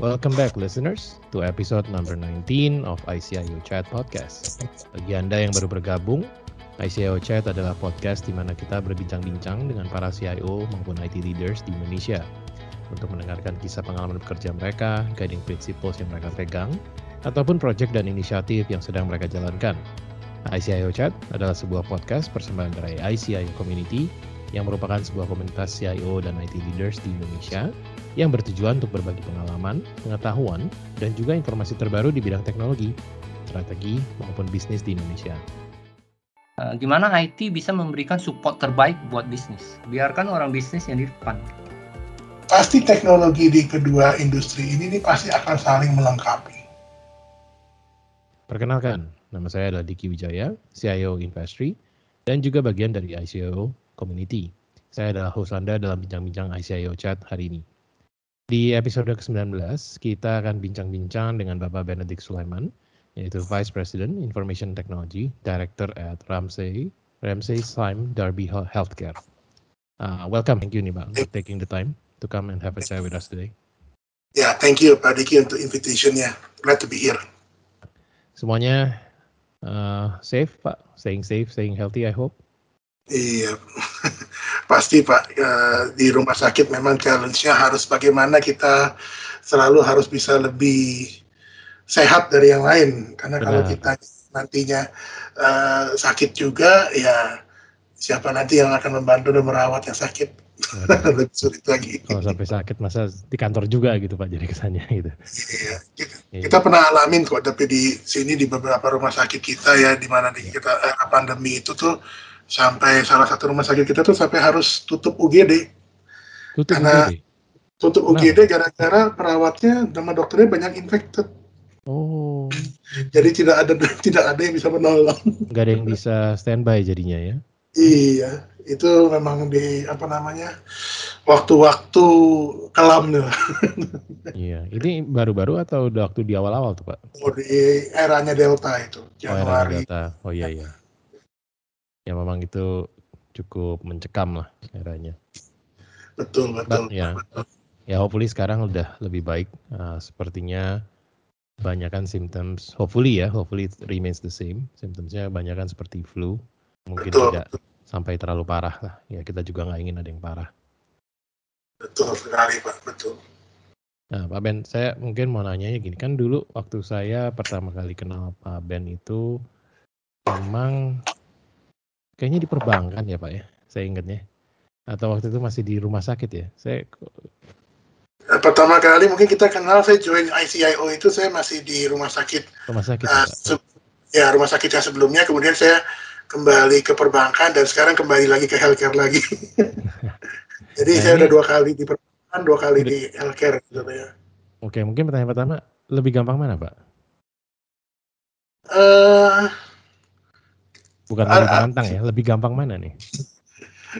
Welcome back listeners to episode number 19 of ICIO Chat Podcast. Bagi Anda yang baru bergabung, ICIO Chat adalah podcast di mana kita berbincang-bincang dengan para CIO maupun IT leaders di Indonesia untuk mendengarkan kisah pengalaman bekerja mereka, guiding principles yang mereka pegang, ataupun proyek dan inisiatif yang sedang mereka jalankan. ICIO Chat adalah sebuah podcast persembahan dari ICIO Community yang merupakan sebuah komunitas CIO dan IT leaders di Indonesia yang bertujuan untuk berbagi pengalaman, pengetahuan, dan juga informasi terbaru di bidang teknologi, strategi, maupun bisnis di Indonesia. Uh, gimana IT bisa memberikan support terbaik buat bisnis? Biarkan orang bisnis yang di depan. Pasti teknologi di kedua industri ini, ini pasti akan saling melengkapi. Perkenalkan, nama saya adalah Diki Wijaya, CIO Investry, dan juga bagian dari ICO Community. Saya adalah host Anda dalam bincang-bincang ICIO Chat hari ini. Di episode ke-19, kita akan bincang-bincang dengan Bapak Benedict Sulaiman, yaitu Vice President Information Technology, Director at Ramsey, Ramsey Sime Darby Healthcare. Uh, welcome, thank you nih Pak, for taking the time to come and have a chat with us today. Ya, yeah, thank you Pak Diki untuk invitation-nya. Glad to be here. Semuanya uh, safe Pak, staying safe, staying healthy I hope. Iya, pasti Pak. Uh, di rumah sakit memang challenge-nya harus bagaimana kita selalu harus bisa lebih sehat dari yang lain. Karena Benar. kalau kita nantinya uh, sakit juga, ya siapa nanti yang akan membantu dan merawat yang sakit? lebih sulit lagi. Kalau sampai sakit masa di kantor juga gitu Pak jadi kesannya gitu. Iya, kita, iya. kita pernah alamin kok tapi di sini di beberapa rumah sakit kita ya di mana di kita era pandemi itu tuh sampai salah satu rumah sakit kita tuh sampai harus tutup UGD tutup karena UGD. tutup UGD gara-gara perawatnya sama dokternya banyak infected. Oh. Jadi tidak ada tidak ada yang bisa menolong. Gak ada yang bisa standby jadinya ya? Iya, itu memang di apa namanya waktu-waktu kelam nih. iya, ini baru-baru atau udah waktu di awal-awal tuh pak? Oh, di eranya Delta itu Januari. Oh, Delta. Oh iya iya ya memang itu cukup mencekam lah eranya. Betul betul. But, ya, betul. ya hopefully sekarang udah lebih baik. Uh, sepertinya banyakkan symptoms, hopefully ya, hopefully it remains the same. Symptomsnya banyakkan seperti flu, mungkin betul, tidak betul. sampai terlalu parah lah. Ya kita juga nggak ingin ada yang parah. Betul sekali Pak, betul. Nah Pak Ben, saya mungkin mau nanya gini, kan dulu waktu saya pertama kali kenal Pak Ben itu memang Kayaknya di perbankan ya Pak ya, saya ingatnya. Atau waktu itu masih di rumah sakit ya. Saya eh, pertama kali mungkin kita kenal saya join ICIO itu saya masih di rumah sakit. Rumah sakit. Uh, ya rumah sakit yang sebelumnya kemudian saya kembali ke perbankan dan sekarang kembali lagi ke healthcare lagi. Jadi nah, saya ini... udah dua kali di perbankan, dua kali di healthcare gitu ya. Oke, mungkin pertanyaan pertama lebih gampang mana, Pak? uh, Bukan lebih menantang ya, lebih gampang mana nih?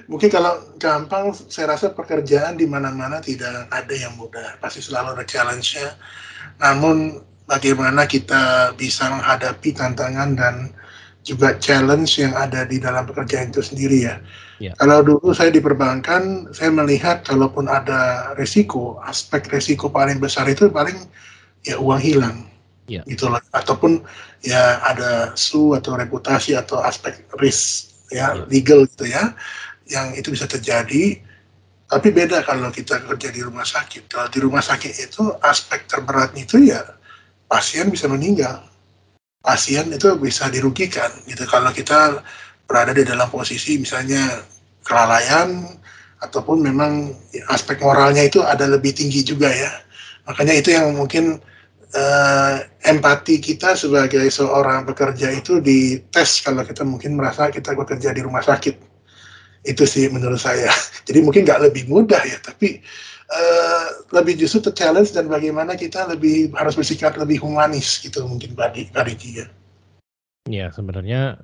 Mungkin kalau gampang, saya rasa pekerjaan di mana-mana tidak ada yang mudah. Pasti selalu ada challenge-nya. Namun bagaimana kita bisa menghadapi tantangan dan juga challenge yang ada di dalam pekerjaan itu sendiri ya. ya. Kalau dulu saya di perbankan, saya melihat kalaupun ada resiko, aspek resiko paling besar itu paling ya uang hilang yeah. loh ataupun ya ada su atau reputasi atau aspek risk ya yeah. legal gitu ya yang itu bisa terjadi. Tapi beda kalau kita kerja di rumah sakit. Kalau di rumah sakit itu aspek terberatnya itu ya pasien bisa meninggal. Pasien itu bisa dirugikan gitu. Kalau kita berada di dalam posisi misalnya kelalaian ataupun memang aspek moralnya itu ada lebih tinggi juga ya. Makanya itu yang mungkin uh, empati kita sebagai seorang pekerja itu dites kalau kita mungkin merasa kita bekerja di rumah sakit. Itu sih menurut saya. Jadi mungkin nggak lebih mudah ya, tapi uh, lebih justru ter-challenge dan bagaimana kita lebih harus bersikap lebih humanis gitu mungkin bagi bagi dia. Ya sebenarnya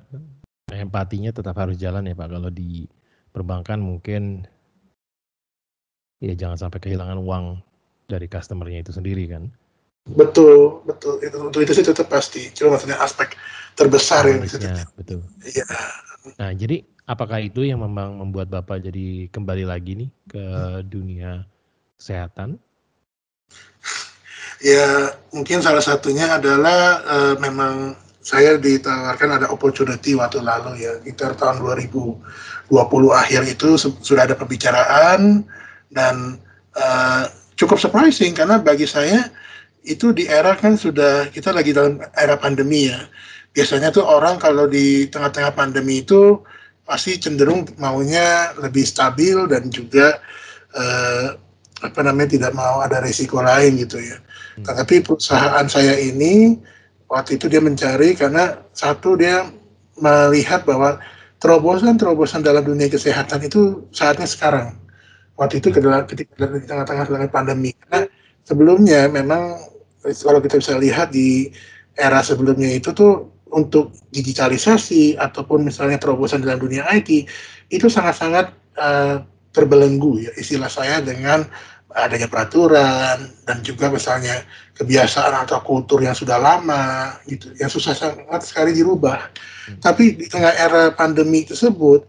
empatinya tetap harus jalan ya Pak. Kalau di perbankan mungkin ya jangan sampai kehilangan uang dari customernya itu sendiri kan. Betul, betul. Itu, untuk itu sih tetap pasti. Cuma maksudnya aspek terbesar yang bisa terjadi. Betul. Iya. Nah, jadi apakah itu yang memang membuat Bapak jadi kembali lagi nih ke dunia kesehatan? Ya, mungkin salah satunya adalah uh, memang saya ditawarkan ada opportunity waktu lalu ya, sekitar tahun 2020 akhir itu sudah ada pembicaraan dan uh, cukup surprising karena bagi saya itu di era kan sudah kita lagi dalam era pandemi ya. Biasanya tuh orang kalau di tengah-tengah pandemi itu pasti cenderung maunya lebih stabil dan juga uh, apa namanya tidak mau ada risiko lain gitu ya. Hmm. Tetapi perusahaan saya ini waktu itu dia mencari karena satu dia melihat bahwa terobosan-terobosan dalam dunia kesehatan itu saatnya sekarang. Waktu itu ketika di tengah-tengah pandemi. Karena sebelumnya memang kalau kita bisa lihat di era sebelumnya itu tuh untuk digitalisasi ataupun misalnya terobosan dalam dunia IT itu sangat-sangat uh, terbelenggu ya istilah saya dengan adanya peraturan dan juga misalnya kebiasaan atau kultur yang sudah lama gitu yang susah sangat sekali dirubah hmm. tapi di tengah era pandemi tersebut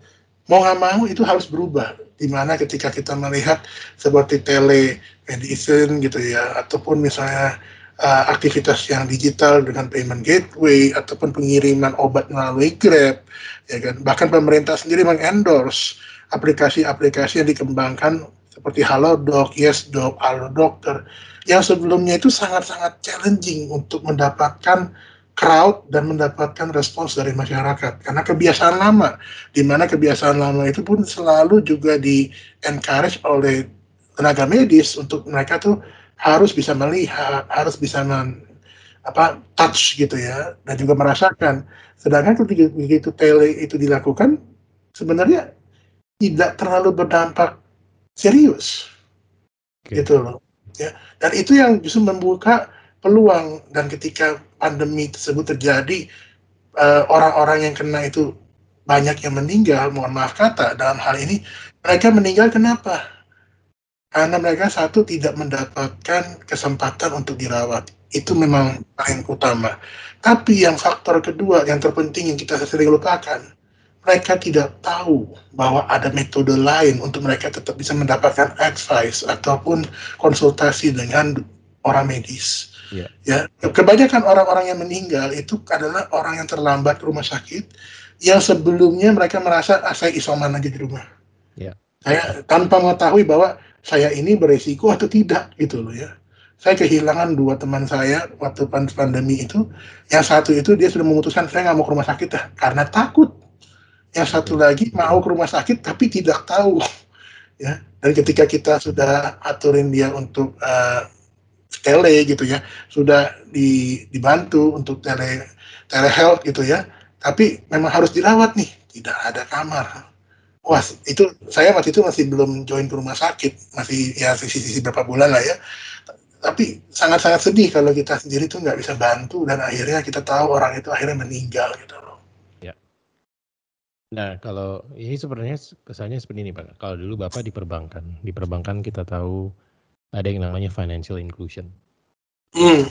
mau nggak mau itu harus berubah di mana ketika kita melihat seperti telemedicine gitu ya ataupun misalnya uh, aktivitas yang digital dengan payment gateway ataupun pengiriman obat melalui Grab ya kan? Bahkan pemerintah sendiri mengendorse aplikasi-aplikasi yang dikembangkan seperti Halodoc, YesDoc, Dokter yang sebelumnya itu sangat-sangat challenging untuk mendapatkan crowd dan mendapatkan respons dari masyarakat. Karena kebiasaan lama di mana kebiasaan lama itu pun selalu juga di encourage oleh tenaga medis untuk mereka tuh harus bisa melihat harus bisa men, apa touch gitu ya dan juga merasakan. Sedangkan ketika begitu tele itu dilakukan sebenarnya tidak terlalu berdampak serius. Okay. gitu loh ya. Dan itu yang justru membuka peluang. Dan ketika pandemi tersebut terjadi orang eh, orang-orang yang kena itu banyak yang meninggal mohon maaf kata dalam hal ini mereka meninggal kenapa karena mereka satu tidak mendapatkan kesempatan untuk dirawat itu memang paling utama tapi yang faktor kedua yang terpenting yang kita sering lupakan mereka tidak tahu bahwa ada metode lain untuk mereka tetap bisa mendapatkan advice ataupun konsultasi dengan orang medis. Yeah. Ya, kebanyakan orang-orang yang meninggal itu adalah orang yang terlambat ke rumah sakit yang sebelumnya mereka merasa ah, saya isoman aja di rumah. Yeah. Saya tanpa mengetahui bahwa saya ini beresiko atau tidak gitu loh ya. Saya kehilangan dua teman saya waktu pandemi itu. Yang satu itu dia sudah memutuskan saya nggak mau ke rumah sakit dah karena takut yang satu lagi mau ke rumah sakit tapi tidak tahu ya dan ketika kita sudah aturin dia untuk uh, tele gitu ya sudah di, dibantu untuk tele telehealth gitu ya tapi memang harus dirawat nih tidak ada kamar wah itu saya waktu itu masih belum join ke rumah sakit masih ya sisi-sisi berapa bulan lah ya tapi sangat-sangat sedih kalau kita sendiri tuh nggak bisa bantu dan akhirnya kita tahu orang itu akhirnya meninggal gitu Nah, kalau ini sebenarnya kesannya seperti ini, Pak. Kalau dulu Bapak di perbankan, di perbankan kita tahu ada yang namanya financial inclusion. Mm.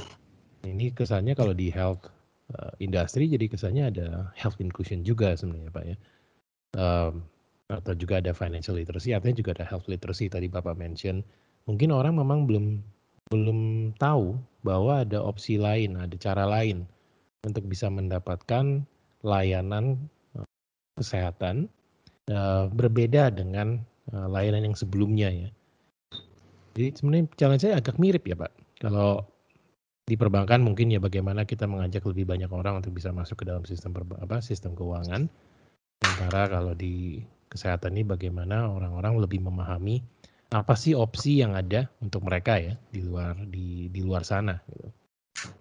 Ini kesannya kalau di health uh, industry jadi kesannya ada health inclusion juga sebenarnya, Pak ya. Um, atau juga ada financial literacy, artinya juga ada health literacy tadi Bapak mention. Mungkin orang memang belum belum tahu bahwa ada opsi lain, ada cara lain untuk bisa mendapatkan layanan kesehatan uh, berbeda dengan uh, layanan yang sebelumnya ya. Jadi sebenarnya challenge saya agak mirip ya Pak. Kalau di perbankan mungkin ya bagaimana kita mengajak lebih banyak orang untuk bisa masuk ke dalam sistem apa sistem keuangan. Sementara kalau di kesehatan ini bagaimana orang-orang lebih memahami apa sih opsi yang ada untuk mereka ya di luar di di luar sana gitu.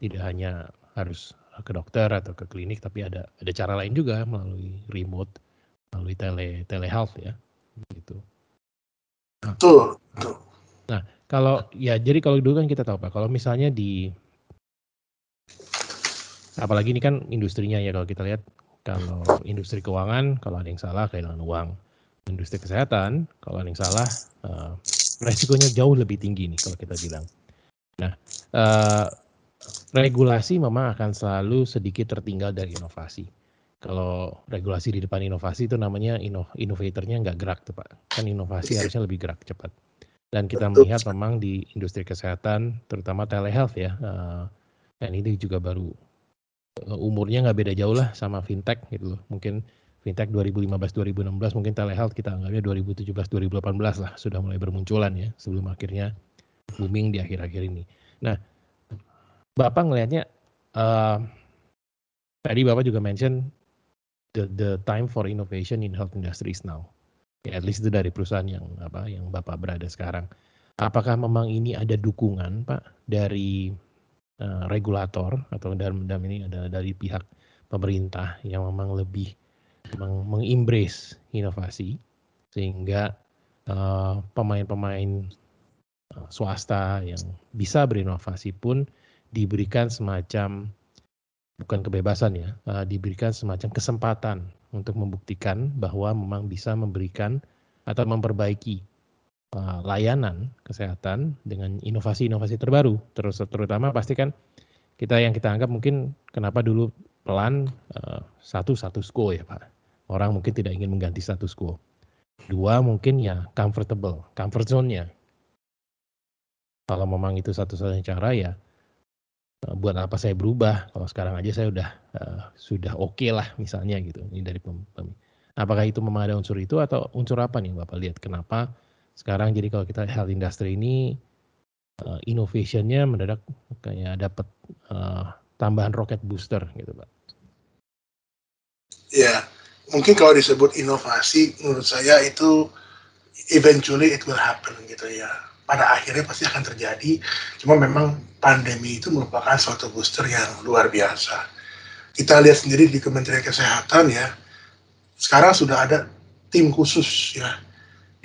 Tidak hanya harus ke dokter atau ke klinik tapi ada ada cara lain juga melalui remote melalui tele telehealth ya gitu. Betul, betul. Nah, kalau ya jadi kalau dulu kan kita tahu Pak, kalau misalnya di apalagi ini kan industrinya ya kalau kita lihat kalau industri keuangan kalau ada yang salah kehilangan uang. Industri kesehatan kalau ada yang salah uh, resikonya jauh lebih tinggi nih kalau kita bilang. Nah, uh, regulasi memang akan selalu sedikit tertinggal dari inovasi. Kalau regulasi di depan inovasi itu namanya ino, inovatornya nggak gerak tuh Pak. Kan inovasi harusnya lebih gerak cepat. Dan kita melihat memang di industri kesehatan, terutama telehealth ya, uh, dan ini juga baru umurnya nggak beda jauh lah sama fintech gitu loh. Mungkin fintech 2015-2016, mungkin telehealth kita anggapnya 2017-2018 lah sudah mulai bermunculan ya, sebelum akhirnya booming di akhir-akhir ini. Nah, Bapak ngelihatnya uh, tadi Bapak juga mention the the time for innovation in health industry is now. Ya, at least itu dari perusahaan yang apa yang Bapak berada sekarang. Apakah memang ini ada dukungan Pak dari uh, regulator atau dalam, dalam ini ada dari pihak pemerintah yang memang lebih mengembrace inovasi sehingga uh, pemain-pemain uh, swasta yang bisa berinovasi pun diberikan semacam bukan kebebasan ya, uh, diberikan semacam kesempatan untuk membuktikan bahwa memang bisa memberikan atau memperbaiki uh, layanan kesehatan dengan inovasi-inovasi terbaru. Terus terutama pasti kan kita yang kita anggap mungkin kenapa dulu pelan uh, satu status quo ya Pak. Orang mungkin tidak ingin mengganti status quo. Dua mungkin ya comfortable, comfort zone-nya. Kalau memang itu satu-satunya cara ya Eh, buat apa saya berubah kalau sekarang aja saya udah sudah oke okay lah misalnya gitu ini dari pem, pem apakah itu memang ada unsur itu atau unsur apa nih bapak lihat kenapa sekarang jadi kalau kita health industry ini uh, innovationnya mendadak kayak dapat uh, tambahan rocket booster gitu pak ya mungkin kalau disebut inovasi menurut saya itu eventually it will happen gitu ya pada akhirnya pasti akan terjadi. Cuma memang pandemi itu merupakan suatu booster yang luar biasa. Kita lihat sendiri di Kementerian Kesehatan ya, sekarang sudah ada tim khusus ya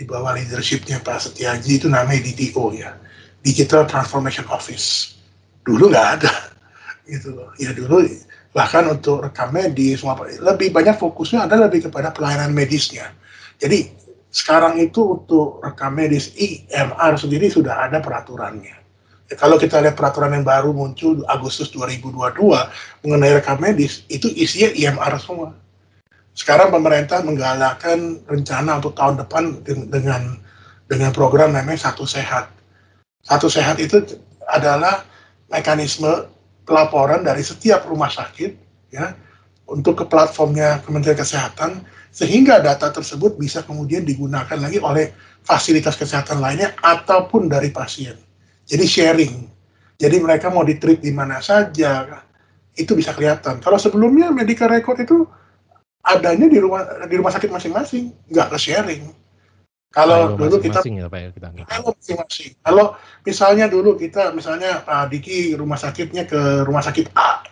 di bawah leadershipnya Pak Setiaji itu namanya DTO ya, Digital Transformation Office. Dulu nggak ada gitu loh. Ya dulu bahkan untuk rekam medis lebih banyak fokusnya adalah lebih kepada pelayanan medisnya. Jadi sekarang itu untuk rekam medis IMR sendiri sudah ada peraturannya. Ya, kalau kita lihat peraturan yang baru muncul Agustus 2022 mengenai rekam medis, itu isinya IMR semua. Sekarang pemerintah menggalakkan rencana untuk tahun depan dengan dengan program namanya Satu Sehat. Satu Sehat itu adalah mekanisme pelaporan dari setiap rumah sakit ya untuk ke platformnya Kementerian Kesehatan sehingga data tersebut bisa kemudian digunakan lagi oleh fasilitas kesehatan lainnya ataupun dari pasien. Jadi sharing. Jadi mereka mau ditreat di mana saja itu bisa kelihatan. Kalau sebelumnya medical record itu adanya di rumah di rumah sakit masing-masing, nggak ke sharing. Kalau dulu kita ya, Pak, ya, kita kalau masing-masing. Kalau misalnya dulu kita misalnya Pak Diki rumah sakitnya ke rumah sakit A,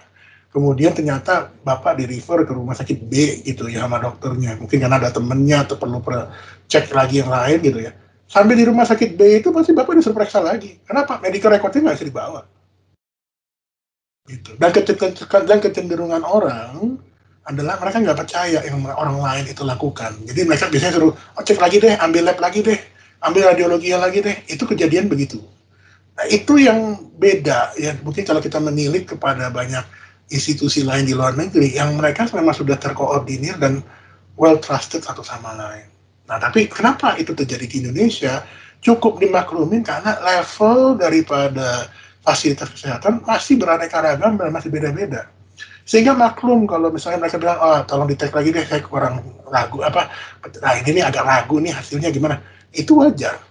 kemudian ternyata bapak di refer ke rumah sakit B gitu ya sama dokternya. Mungkin karena ada temennya atau perlu cek lagi yang lain gitu ya. Sambil di rumah sakit B itu pasti bapak disuruh periksa lagi. Kenapa? Medical recordnya nggak bisa dibawa? Gitu. Dan, dan kecenderungan orang adalah mereka nggak percaya yang orang lain itu lakukan jadi mereka biasanya suruh oh, cek lagi deh ambil lab lagi deh ambil radiologi lagi deh itu kejadian begitu nah itu yang beda ya mungkin kalau kita menilik kepada banyak institusi lain di luar negeri yang mereka memang sudah terkoordinir dan well trusted satu sama lain. Nah, tapi kenapa itu terjadi di Indonesia? Cukup dimaklumin karena level daripada fasilitas kesehatan masih beraneka ragam dan masih beda-beda. Sehingga maklum kalau misalnya mereka bilang, oh tolong dicek lagi deh, saya kurang ragu apa, nah ini nih agak ragu nih hasilnya gimana. Itu wajar.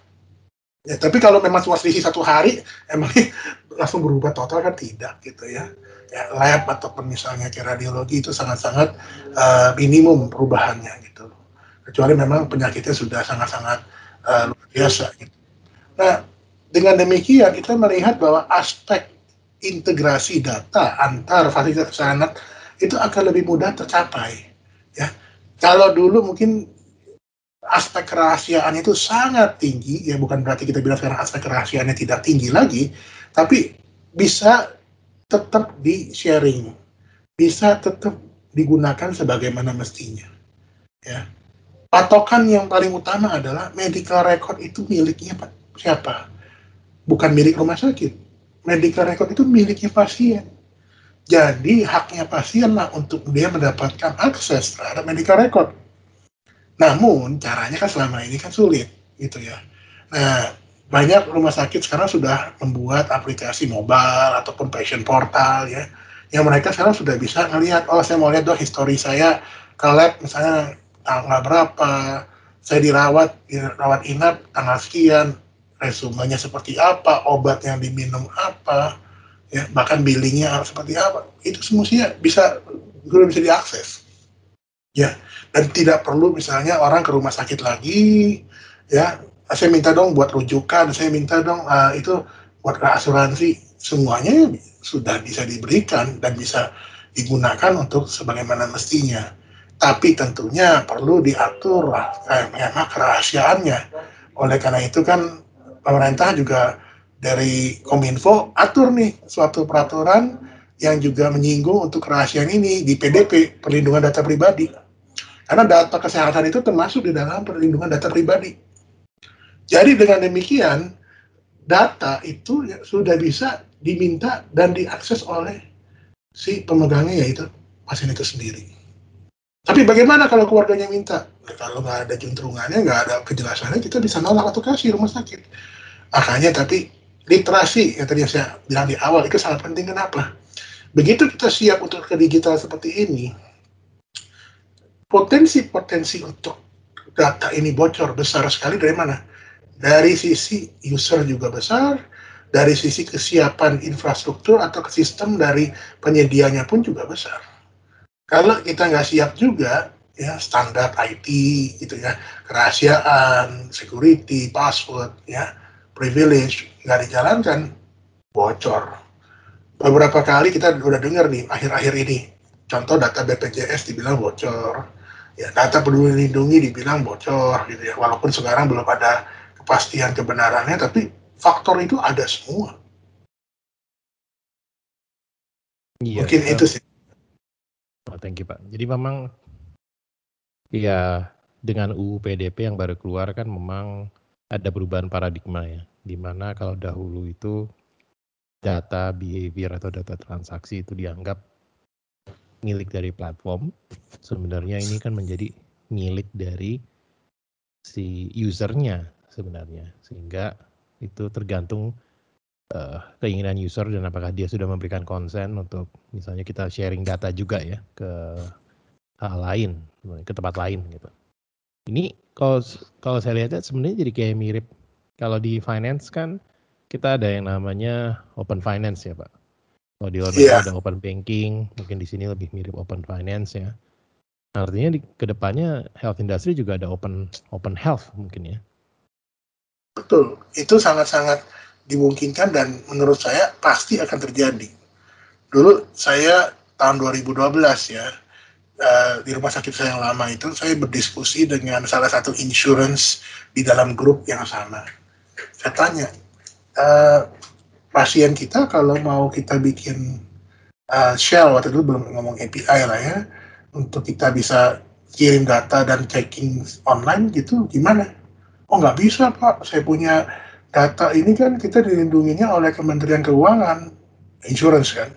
Ya, tapi kalau memang cuma selisih satu hari, emang langsung berubah total kan tidak gitu ya ya, lab ataupun misalnya ke radiologi itu sangat-sangat uh, minimum perubahannya gitu. Kecuali memang penyakitnya sudah sangat-sangat uh, luar biasa gitu. Nah, dengan demikian kita melihat bahwa aspek integrasi data antar fasilitas kesehatan itu akan lebih mudah tercapai. Ya, kalau dulu mungkin aspek kerahasiaan itu sangat tinggi, ya bukan berarti kita bilang sekarang aspek kerahasiaannya tidak tinggi lagi, tapi bisa tetap di sharing, bisa tetap digunakan sebagaimana mestinya. Ya. Patokan yang paling utama adalah medical record itu miliknya siapa? Bukan milik rumah sakit. Medical record itu miliknya pasien. Jadi haknya pasien lah untuk dia mendapatkan akses terhadap medical record. Namun caranya kan selama ini kan sulit gitu ya. Nah banyak rumah sakit sekarang sudah membuat aplikasi mobile ataupun patient portal ya yang mereka sekarang sudah bisa ngelihat oh saya mau lihat dong histori saya ke lab misalnya tanggal berapa saya dirawat dirawat inap tanggal sekian resumenya seperti apa obat yang diminum apa ya bahkan billingnya seperti apa itu semuanya bisa sudah bisa diakses ya dan tidak perlu misalnya orang ke rumah sakit lagi ya saya minta dong buat rujukan, saya minta dong uh, itu buat asuransi, semuanya sudah bisa diberikan dan bisa digunakan untuk sebagaimana mestinya. Tapi tentunya perlu diatur lah, memang kerahasiaannya. Oleh karena itu kan pemerintah juga dari Kominfo atur nih suatu peraturan yang juga menyinggung untuk kerahasiaan ini di PDP, perlindungan data pribadi. Karena data kesehatan itu termasuk di dalam perlindungan data pribadi jadi dengan demikian data itu sudah bisa diminta dan diakses oleh si pemegangnya yaitu pasien itu sendiri. Tapi bagaimana kalau keluarganya minta? Kalau nggak ada juntrungannya, nggak ada kejelasannya, kita bisa nolak atau kasih rumah sakit. Makanya tapi literasi yang tadi saya bilang di awal itu sangat penting. Kenapa? Begitu kita siap untuk ke digital seperti ini, potensi-potensi untuk data ini bocor besar sekali dari mana? dari sisi user juga besar, dari sisi kesiapan infrastruktur atau sistem dari penyedianya pun juga besar. Kalau kita nggak siap juga, ya standar IT gitu ya, kerahasiaan, security, password, ya, privilege nggak dijalankan, bocor. Beberapa kali kita udah dengar nih akhir-akhir ini, contoh data BPJS dibilang bocor, ya data peduli lindungi dibilang bocor gitu ya, walaupun sekarang belum ada kepastian kebenarannya, tapi faktor itu ada semua. Iya, Mungkin itu sih. Oh, thank you Pak. Jadi memang ya dengan UU PDP yang baru keluar kan memang ada perubahan paradigma ya, di mana kalau dahulu itu data behavior atau data transaksi itu dianggap milik dari platform, sebenarnya ini kan menjadi milik dari si usernya sebenarnya. Sehingga itu tergantung uh, keinginan user dan apakah dia sudah memberikan konsen untuk misalnya kita sharing data juga ya ke hal lain ke tempat lain gitu ini kalau kalau saya lihat sebenarnya jadi kayak mirip. Kalau di finance kan kita ada yang namanya open finance ya pak. Kalau di luar yeah. ada open banking mungkin di sini lebih mirip open finance ya. Artinya di ke depannya health industry juga ada open open health mungkin ya. Betul, itu sangat-sangat dimungkinkan dan menurut saya pasti akan terjadi. Dulu saya tahun 2012 ya, uh, di rumah sakit saya yang lama itu, saya berdiskusi dengan salah satu insurance di dalam grup yang sama. Saya tanya, uh, pasien kita kalau mau kita bikin uh, shell, waktu itu belum ngomong API lah ya, untuk kita bisa kirim data dan checking online gitu, gimana? oh nggak bisa pak saya punya data ini kan kita dilindunginya oleh Kementerian Keuangan insurance kan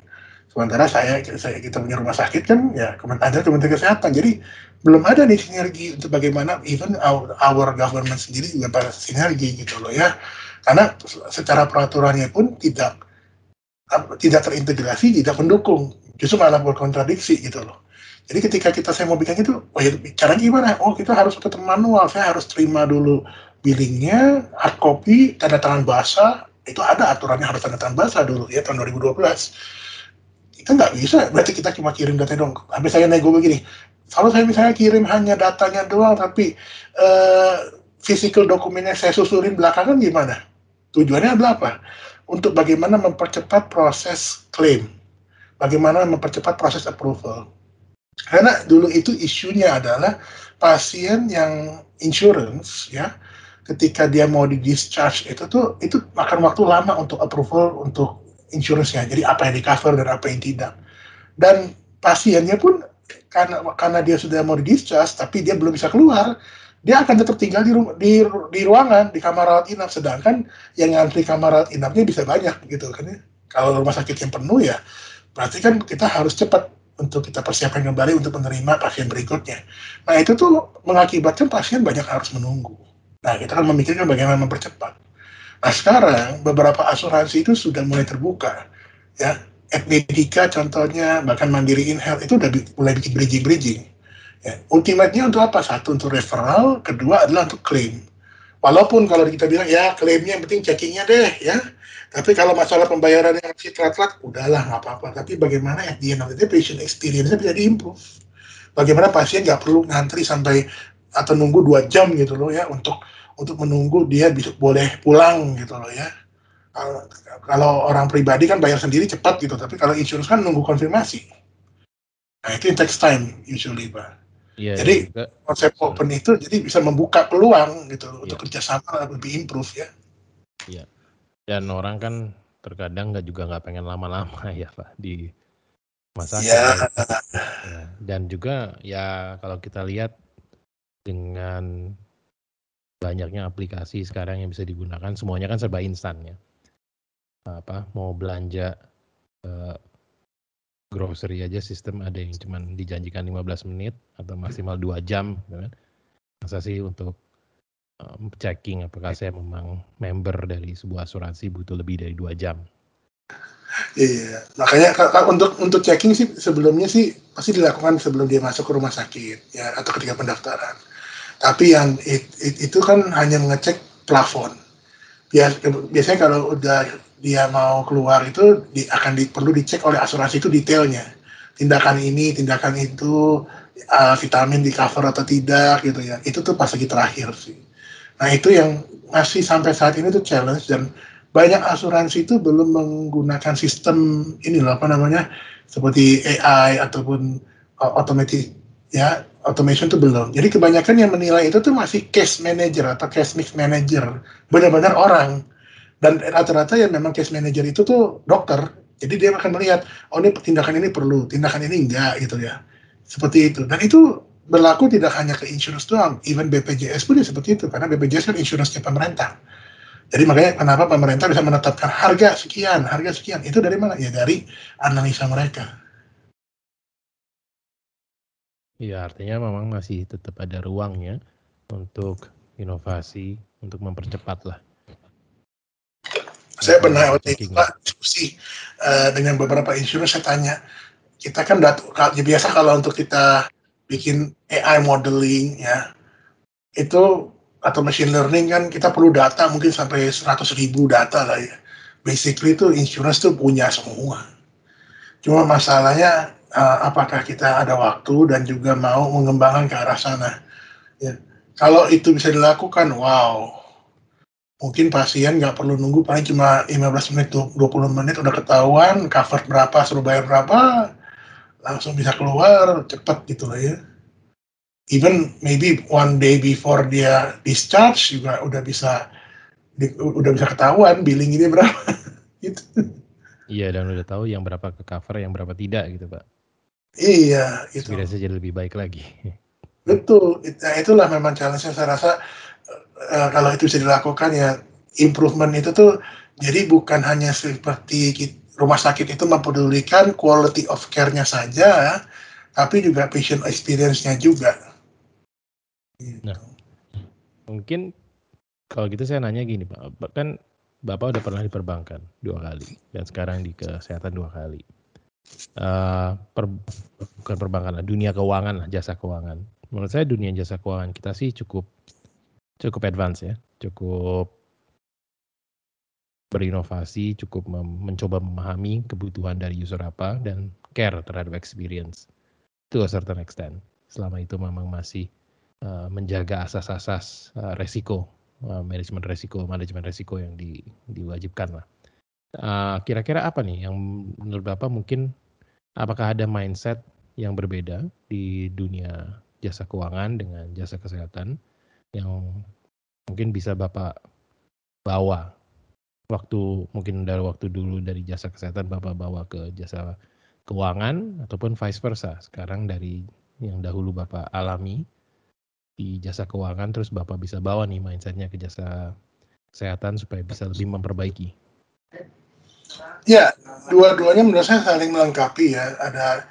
sementara saya, saya kita punya rumah sakit kan ya ada Kementerian Kesehatan. Jadi belum ada nih sinergi untuk bagaimana even our, our government sendiri juga pada sinergi gitu loh ya. Karena secara peraturannya pun tidak tidak terintegrasi tidak mendukung. Justru malah berkontradiksi gitu loh. Jadi ketika kita saya mau bikin itu, oh ya cara gimana? Oh kita harus tetap manual, saya harus terima dulu billingnya, hard copy, tanda tangan basah, itu ada aturannya harus tanda tangan basah dulu ya tahun 2012. Kita nggak bisa, berarti kita cuma kirim data dong. Habis saya nego begini, kalau saya misalnya kirim hanya datanya doang, tapi uh, physical dokumennya saya susurin belakangan gimana? Tujuannya adalah apa? Untuk bagaimana mempercepat proses claim, bagaimana mempercepat proses approval karena dulu itu isunya adalah pasien yang insurance ya ketika dia mau di discharge itu tuh itu makan waktu lama untuk approval untuk insurance-nya. Jadi apa yang di cover dan apa yang tidak. Dan pasiennya pun karena karena dia sudah mau di discharge tapi dia belum bisa keluar, dia akan tetap tinggal di, di, di ruangan di kamar rawat inap sedangkan yang ngantri kamar rawat inapnya bisa banyak gitu kan ya. Kalau rumah sakit yang penuh ya berarti kan kita harus cepat untuk kita persiapkan kembali untuk menerima pasien berikutnya. Nah itu tuh mengakibatkan pasien banyak harus menunggu. Nah kita kan memikirkan bagaimana mempercepat. Nah sekarang beberapa asuransi itu sudah mulai terbuka, ya. Medika contohnya, bahkan Mandiri InHealth itu udah mulai bikin bridging-bridging. Ya. Ultimate-nya untuk apa? Satu untuk referral, kedua adalah untuk klaim. Walaupun kalau kita bilang ya klaimnya yang penting checkingnya deh ya. Tapi kalau masalah pembayaran yang masih telat-telat, udahlah nggak apa-apa. Tapi bagaimana at the end of the patient experience-nya bisa diimprove. Bagaimana pasien nggak perlu ngantri sampai atau nunggu dua jam gitu loh ya untuk untuk menunggu dia bisa boleh pulang gitu loh ya. Kalau, kalau orang pribadi kan bayar sendiri cepat gitu, tapi kalau insurance kan nunggu konfirmasi. Nah itu takes time usually pak. Iya, jadi juga. konsep open itu jadi bisa membuka peluang gitu iya. untuk kerjasama lebih improve ya. Iya. Dan orang kan terkadang nggak juga nggak pengen lama-lama ya pak di masa ya. ya. Dan juga ya kalau kita lihat dengan banyaknya aplikasi sekarang yang bisa digunakan semuanya kan serba instan ya. Apa mau belanja uh, grocery aja sistem ada yang cuma dijanjikan 15 menit atau maksimal 2 jam gitu kan. Masa sih untuk um, checking apakah saya memang member dari sebuah asuransi butuh lebih dari dua jam. Iya, makanya untuk untuk checking sih sebelumnya sih pasti dilakukan sebelum dia masuk ke rumah sakit ya atau ketika pendaftaran. Tapi yang it, it, itu kan hanya mengecek plafon. Bias, biasanya kalau udah dia mau keluar itu di, akan di, perlu dicek oleh asuransi itu detailnya. Tindakan ini tindakan itu uh, vitamin di cover atau tidak gitu ya. Itu tuh pas lagi terakhir sih. Nah itu yang masih sampai saat ini tuh challenge dan banyak asuransi itu belum menggunakan sistem ini loh apa namanya seperti AI ataupun uh, automatic ya automation itu belum. Jadi kebanyakan yang menilai itu tuh masih case manager atau case mix manager, benar-benar orang. Dan rata-rata yang memang case manager itu tuh dokter. Jadi dia akan melihat oh ini tindakan ini perlu tindakan ini enggak gitu ya. Seperti itu. Dan itu berlaku tidak hanya ke insurance doang. Even BPJS pun ya seperti itu. Karena BPJS kan insurance pemerintah. Jadi makanya kenapa pemerintah bisa menetapkan harga sekian harga sekian. Itu dari mana? Ya dari analisa mereka Iya artinya memang masih tetap ada ruangnya untuk inovasi untuk mempercepat lah saya pernah waktu itu Pak diskusi uh, dengan beberapa insurance saya tanya, kita kan data, ya biasa kalau untuk kita bikin AI modeling ya, itu atau machine learning kan kita perlu data mungkin sampai 100 ribu data lah ya. Basically itu insurance tuh punya semua. Cuma masalahnya uh, apakah kita ada waktu dan juga mau mengembangkan ke arah sana. Ya. Kalau itu bisa dilakukan, wow, mungkin pasien nggak perlu nunggu paling cuma 15 menit 20 menit udah ketahuan cover berapa suruh bayar berapa langsung bisa keluar cepat gitu lah ya even maybe one day before dia discharge juga udah bisa di, udah bisa ketahuan billing ini berapa gitu iya dan udah tahu yang berapa ke cover yang berapa tidak gitu pak iya itu jadi lebih baik lagi betul nah, itulah memang challenge yang saya rasa uh, kalau itu bisa dilakukan ya improvement itu tuh jadi bukan hanya seperti rumah sakit itu mempedulikan quality of care-nya saja, tapi juga patient experience-nya juga. Gitu. Nah, mungkin kalau gitu saya nanya gini Pak, kan Bapak udah pernah diperbankan dua kali dan sekarang di kesehatan dua kali. Uh, per, bukan perbankan lah, dunia keuangan lah, jasa keuangan. Menurut saya dunia jasa keuangan kita sih cukup cukup advance ya, cukup berinovasi, cukup mencoba memahami kebutuhan dari user apa dan care terhadap experience to a certain extent. Selama itu memang masih uh, menjaga asas-asas uh, resiko, uh, manajemen resiko, manajemen resiko yang di, diwajibkan lah. Uh, kira-kira apa nih yang menurut Bapak mungkin apakah ada mindset yang berbeda di dunia jasa keuangan dengan jasa kesehatan yang mungkin bisa Bapak bawa waktu mungkin dari waktu dulu dari jasa kesehatan Bapak bawa ke jasa keuangan ataupun vice versa. Sekarang dari yang dahulu Bapak alami di jasa keuangan terus Bapak bisa bawa nih mindsetnya ke jasa kesehatan supaya bisa lebih memperbaiki. Ya, dua-duanya menurut saya saling melengkapi ya. Ada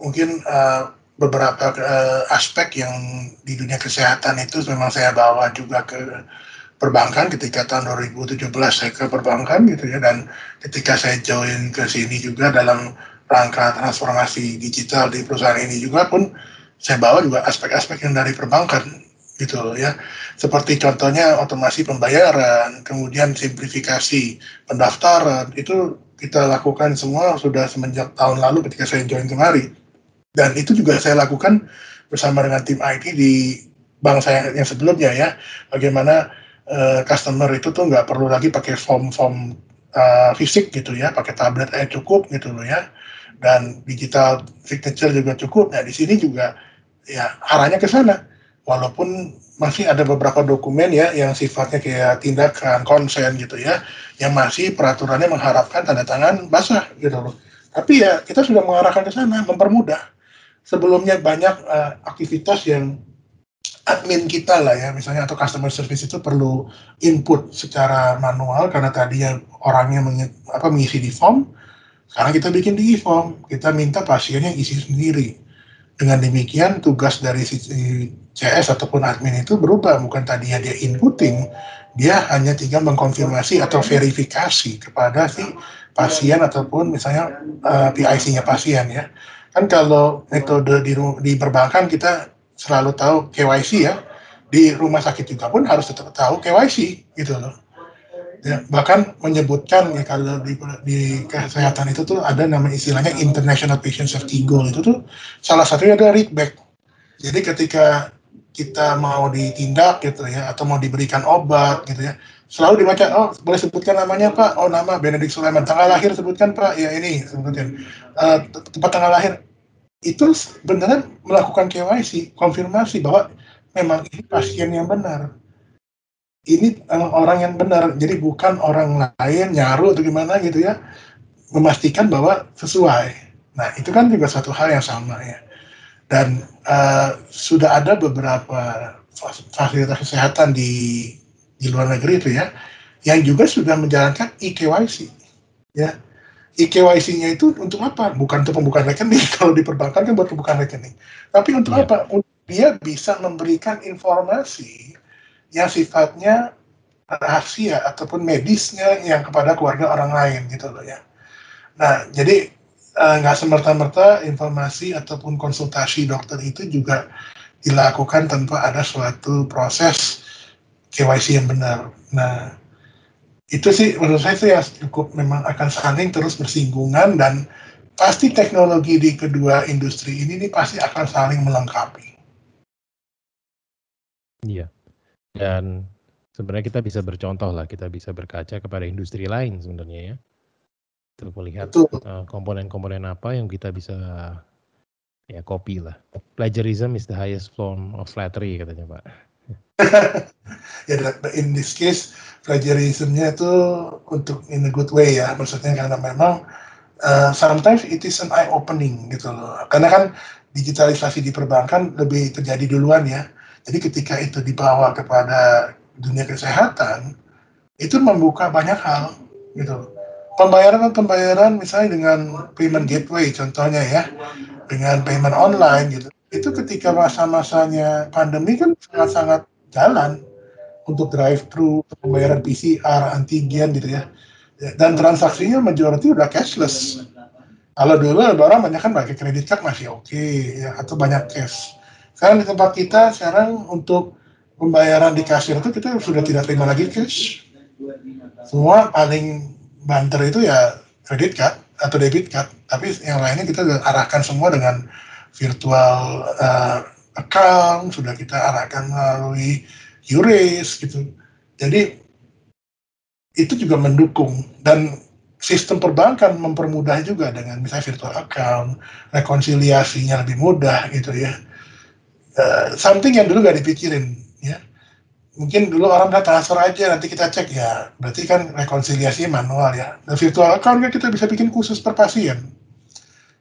mungkin uh, beberapa uh, aspek yang di dunia kesehatan itu memang saya bawa juga ke perbankan ketika tahun 2017 saya ke perbankan gitu ya dan ketika saya join ke sini juga dalam rangka transformasi digital di perusahaan ini juga pun saya bawa juga aspek-aspek yang dari perbankan gitu ya. Seperti contohnya otomasi pembayaran kemudian simplifikasi pendaftaran itu kita lakukan semua sudah semenjak tahun lalu ketika saya join kemari. Dan itu juga saya lakukan bersama dengan tim IT di bank saya yang sebelumnya ya. Bagaimana uh, customer itu tuh nggak perlu lagi pakai form-form uh, fisik gitu ya, pakai tablet aja cukup gitu loh ya, dan digital signature juga cukup. Nah di sini juga ya arahnya ke sana, walaupun masih ada beberapa dokumen ya yang sifatnya kayak tindakan konsen gitu ya, yang masih peraturannya mengharapkan tanda tangan basah gitu loh. Tapi ya kita sudah mengarahkan ke sana, mempermudah. Sebelumnya banyak uh, aktivitas yang admin kita lah ya misalnya atau customer service itu perlu input secara manual karena tadinya orangnya meng, apa mengisi di form sekarang kita bikin di e-form kita minta pasiennya isi sendiri dengan demikian tugas dari si CS ataupun admin itu berubah. Bukan tadinya dia inputting dia hanya tinggal mengkonfirmasi atau verifikasi kepada si pasien ataupun misalnya uh, eh, PIC-nya pasien ya. Kan kalau metode di, di perbankan kita selalu tahu KYC ya. Di rumah sakit juga pun harus tetap tahu KYC gitu loh bahkan menyebutkan ya kalau di, di kesehatan itu tuh ada nama istilahnya International Patient Safety Goal. Itu tuh salah satunya ada readback jadi ketika kita mau ditindak gitu ya atau mau diberikan obat gitu ya selalu dibaca oh boleh sebutkan namanya pak? Oh nama Benedict Sulaiman tanggal lahir sebutkan pak. Ya ini sebutkan. Uh, tempat tanggal lahir. Itu benar melakukan KYC, konfirmasi bahwa memang ini pasien yang benar. Ini orang yang benar, jadi bukan orang lain nyaru atau gimana gitu ya, memastikan bahwa sesuai. Nah itu kan juga satu hal yang sama ya. Dan uh, sudah ada beberapa fasilitas kesehatan di di luar negeri itu ya, yang juga sudah menjalankan e-KYC ya IKYC-nya itu untuk apa? Bukan untuk pembukaan rekening. Kalau di perbankan kan buat pembukaan rekening. Tapi untuk yeah. apa? Untuk dia bisa memberikan informasi yang sifatnya rahasia ataupun medisnya yang kepada keluarga orang lain gitu loh ya. Nah, jadi eh, nggak uh, semerta-merta informasi ataupun konsultasi dokter itu juga dilakukan tanpa ada suatu proses KYC yang benar. Nah, itu sih menurut saya itu ya cukup memang akan saling terus bersinggungan dan pasti teknologi di kedua industri ini nih pasti akan saling melengkapi. Iya. Dan sebenarnya kita bisa bercontoh lah, kita bisa berkaca kepada industri lain sebenarnya ya. Untuk melihat uh, komponen-komponen apa yang kita bisa ya copy lah. Plagiarism is the highest form of flattery katanya Pak. ya in this case plagiarismnya itu untuk in a good way ya maksudnya karena memang uh, sometimes it is an eye opening gitu loh karena kan digitalisasi di perbankan lebih terjadi duluan ya jadi ketika itu dibawa kepada dunia kesehatan itu membuka banyak hal gitu. Pembayaran pembayaran misalnya dengan payment gateway contohnya ya dengan payment online gitu. Itu ketika masa-masanya pandemi kan sangat-sangat jalan untuk drive thru pembayaran PCR antigen gitu ya. Dan transaksinya majority udah cashless. Kalau dulu orang banyak kan pakai kredit card masih oke okay, ya atau banyak cash sekarang di tempat kita sekarang untuk pembayaran di kasir itu kita sudah tidak terima lagi cash semua paling banter itu ya kredit card atau debit card tapi yang lainnya kita arahkan semua dengan virtual uh, account sudah kita arahkan melalui Euris gitu. Jadi itu juga mendukung dan sistem perbankan mempermudah juga dengan misalnya virtual account, rekonsiliasinya lebih mudah gitu ya. Uh, something yang dulu gak dipikirin ya. Mungkin dulu orang udah transfer aja nanti kita cek ya. Berarti kan rekonsiliasi manual ya. Dan virtual account kan kita bisa bikin khusus per pasien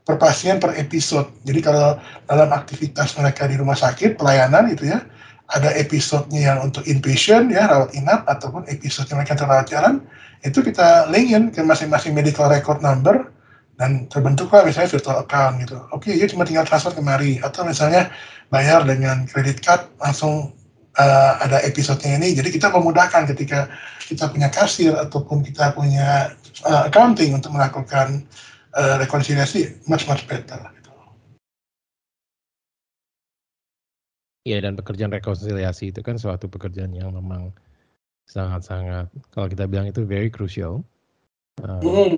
per pasien per episode. Jadi kalau dalam aktivitas mereka di rumah sakit pelayanan itu ya ada episodenya yang untuk inpatient ya rawat inap ataupun episode yang mereka rawat jalan itu kita linkin ke masing-masing medical record number dan terbentuklah misalnya virtual account gitu. Oke, okay, ya cuma tinggal transfer kemari atau misalnya bayar dengan credit card langsung uh, ada episodenya ini. Jadi kita memudahkan ketika kita punya kasir ataupun kita punya uh, accounting untuk melakukan uh, rekonsiliasi much much better. Gitu. Iya dan pekerjaan rekonsiliasi itu kan suatu pekerjaan yang memang sangat-sangat kalau kita bilang itu very crucial. Uh, mm.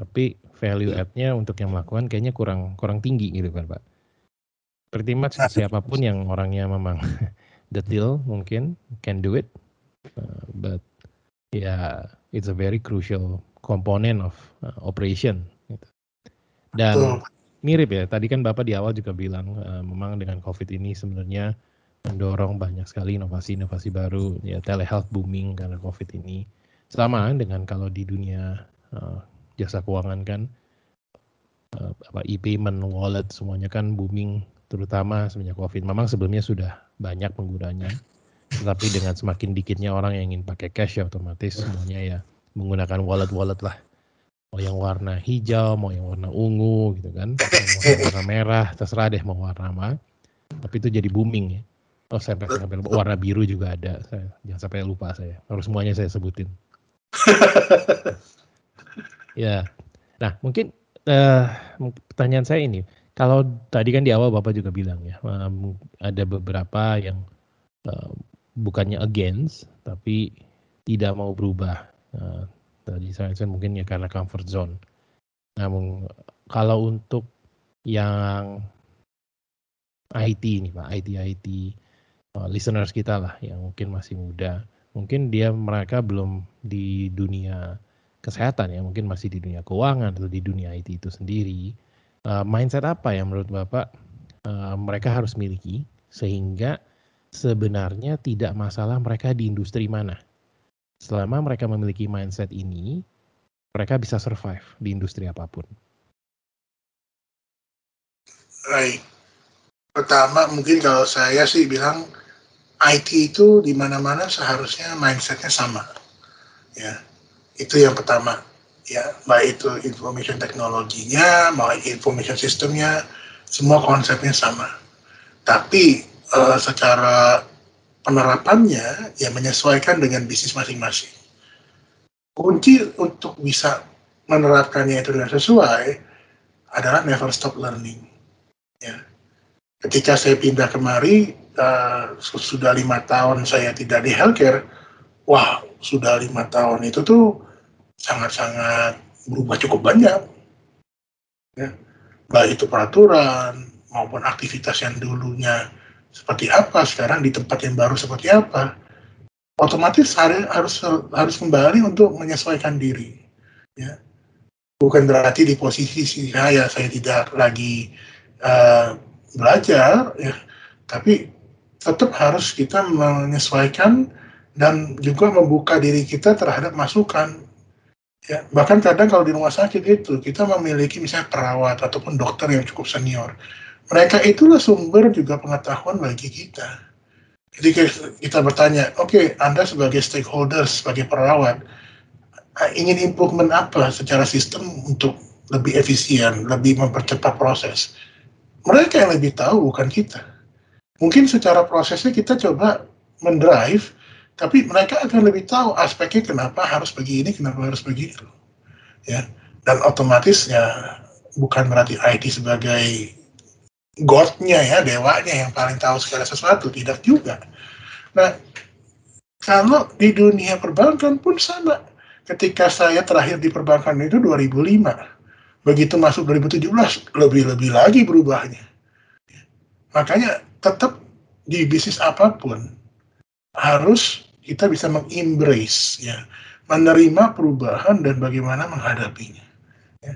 Tapi value add-nya untuk yang melakukan kayaknya kurang kurang tinggi gitu kan Pak. Pretty much nah, siapa pun yang orangnya memang detail mungkin can do it, uh, but yeah, it's a very crucial component of uh, operation. Gitu. Dan mirip ya, tadi kan Bapak di awal juga bilang uh, memang dengan COVID ini sebenarnya mendorong banyak sekali inovasi-inovasi baru, ya telehealth booming karena COVID ini. Sama dengan kalau di dunia uh, jasa keuangan kan, uh, apa e-payment, wallet semuanya kan booming terutama semenjak COVID. Memang sebelumnya sudah banyak penggunanya, tetapi dengan semakin dikitnya orang yang ingin pakai cash ya otomatis semuanya ya menggunakan wallet-wallet lah. Mau yang warna hijau, mau yang warna ungu gitu kan, mau warna merah, terserah deh mau warna apa. Tapi itu jadi booming ya. Oh saya sampai warna biru juga ada. Saya, jangan sampai lupa saya. Harus semuanya saya sebutin. ya. Nah mungkin uh, pertanyaan saya ini kalau tadi kan di awal Bapak juga bilang ya, um, ada beberapa yang uh, bukannya against, tapi tidak mau berubah. Uh, tadi saya mungkin ya karena comfort zone. Namun kalau untuk yang IT nih Pak, IT IT uh, listeners kita lah yang mungkin masih muda, mungkin dia mereka belum di dunia kesehatan ya, mungkin masih di dunia keuangan atau di dunia IT itu sendiri uh, mindset apa yang menurut Bapak uh, mereka harus miliki sehingga sebenarnya tidak masalah mereka di industri mana. Selama mereka memiliki mindset ini, mereka bisa survive di industri apa pun. Baik. Pertama mungkin kalau saya sih bilang IT itu di mana-mana seharusnya mindsetnya sama. Ya, itu yang pertama. Ya baik itu information teknologinya mau information sistemnya semua konsepnya sama. Tapi uh, secara penerapannya ya menyesuaikan dengan bisnis masing-masing. Kunci untuk bisa menerapkannya itu dengan sesuai adalah never stop learning. Ya. Ketika saya pindah kemari uh, sudah lima tahun saya tidak di healthcare wah sudah lima tahun itu tuh sangat-sangat berubah cukup banyak. Ya. Baik itu peraturan maupun aktivitas yang dulunya seperti apa, sekarang di tempat yang baru seperti apa. Otomatis harus harus kembali untuk menyesuaikan diri. Ya. Bukan berarti di posisi saya saya tidak lagi uh, belajar, ya. tapi tetap harus kita menyesuaikan dan juga membuka diri kita terhadap masukan Ya, bahkan kadang kalau di rumah sakit itu kita memiliki misalnya perawat ataupun dokter yang cukup senior. Mereka itulah sumber juga pengetahuan bagi kita. Jadi kita bertanya, oke, okay, Anda sebagai stakeholder, sebagai perawat, ingin improvement apa secara sistem untuk lebih efisien, lebih mempercepat proses. Mereka yang lebih tahu, bukan kita. Mungkin secara prosesnya kita coba mendrive tapi mereka akan lebih tahu aspeknya kenapa harus begini, kenapa harus begitu. Ya. Dan otomatis ya bukan berarti IT sebagai godnya ya, dewanya yang paling tahu segala sesuatu, tidak juga. Nah, kalau di dunia perbankan pun sama. Ketika saya terakhir di perbankan itu 2005. Begitu masuk 2017, lebih-lebih lagi berubahnya. Makanya tetap di bisnis apa pun harus kita bisa mengembrace ya. Menerima perubahan dan bagaimana menghadapinya ya.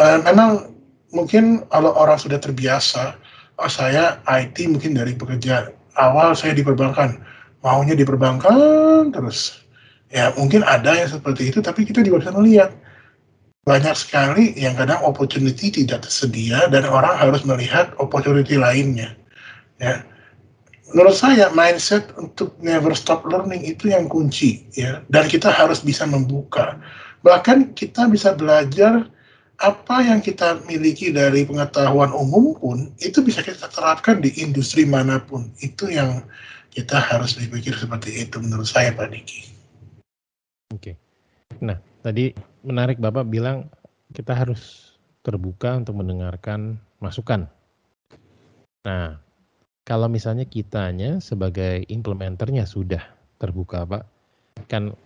uh, memang mungkin kalau orang sudah terbiasa oh saya IT mungkin dari pekerja awal saya di perbankan maunya di perbankan terus. Ya mungkin ada yang seperti itu tapi kita juga bisa melihat banyak sekali yang kadang opportunity tidak tersedia dan orang harus melihat opportunity lainnya ya menurut saya mindset untuk never stop learning itu yang kunci ya dan kita harus bisa membuka bahkan kita bisa belajar apa yang kita miliki dari pengetahuan umum pun itu bisa kita terapkan di industri mana pun itu yang kita harus berpikir seperti itu menurut saya Pak Diki. Oke. Nah, tadi menarik Bapak bilang kita harus terbuka untuk mendengarkan masukan. Nah, kalau misalnya kitanya sebagai implementernya sudah terbuka, Pak, kan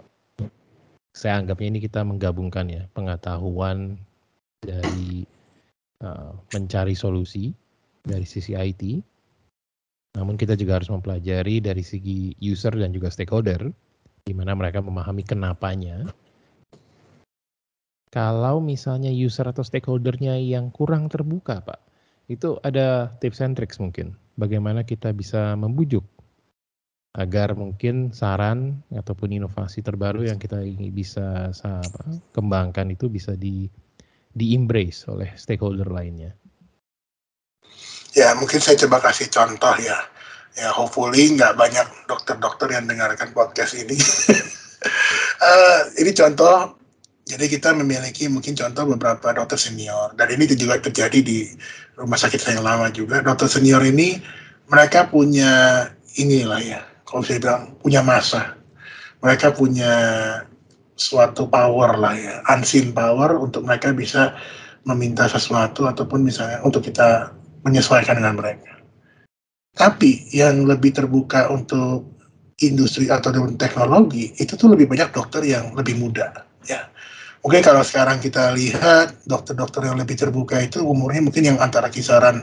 saya anggapnya ini kita menggabungkan ya pengetahuan dari uh, mencari solusi dari sisi IT, namun kita juga harus mempelajari dari segi user dan juga stakeholder, di mana mereka memahami kenapanya. Kalau misalnya user atau stakeholdernya yang kurang terbuka, Pak, itu ada tips and tricks mungkin. Bagaimana kita bisa membujuk agar mungkin saran ataupun inovasi terbaru yang kita ingin bisa apa, kembangkan itu bisa di di embrace oleh stakeholder lainnya. Ya, mungkin saya coba kasih contoh ya. Ya, hopefully nggak banyak dokter-dokter yang dengarkan podcast ini. uh, ini contoh, jadi kita memiliki mungkin contoh beberapa dokter senior. Dan ini juga terjadi di rumah sakit saya lama juga. Dokter senior ini, mereka punya inilah ya, kalau saya bilang punya masa. Mereka punya suatu power lah ya, unseen power untuk mereka bisa meminta sesuatu ataupun misalnya untuk kita menyesuaikan dengan mereka. Tapi yang lebih terbuka untuk industri atau teknologi itu tuh lebih banyak dokter yang lebih muda ya. Mungkin kalau sekarang kita lihat dokter-dokter yang lebih terbuka itu umurnya mungkin yang antara kisaran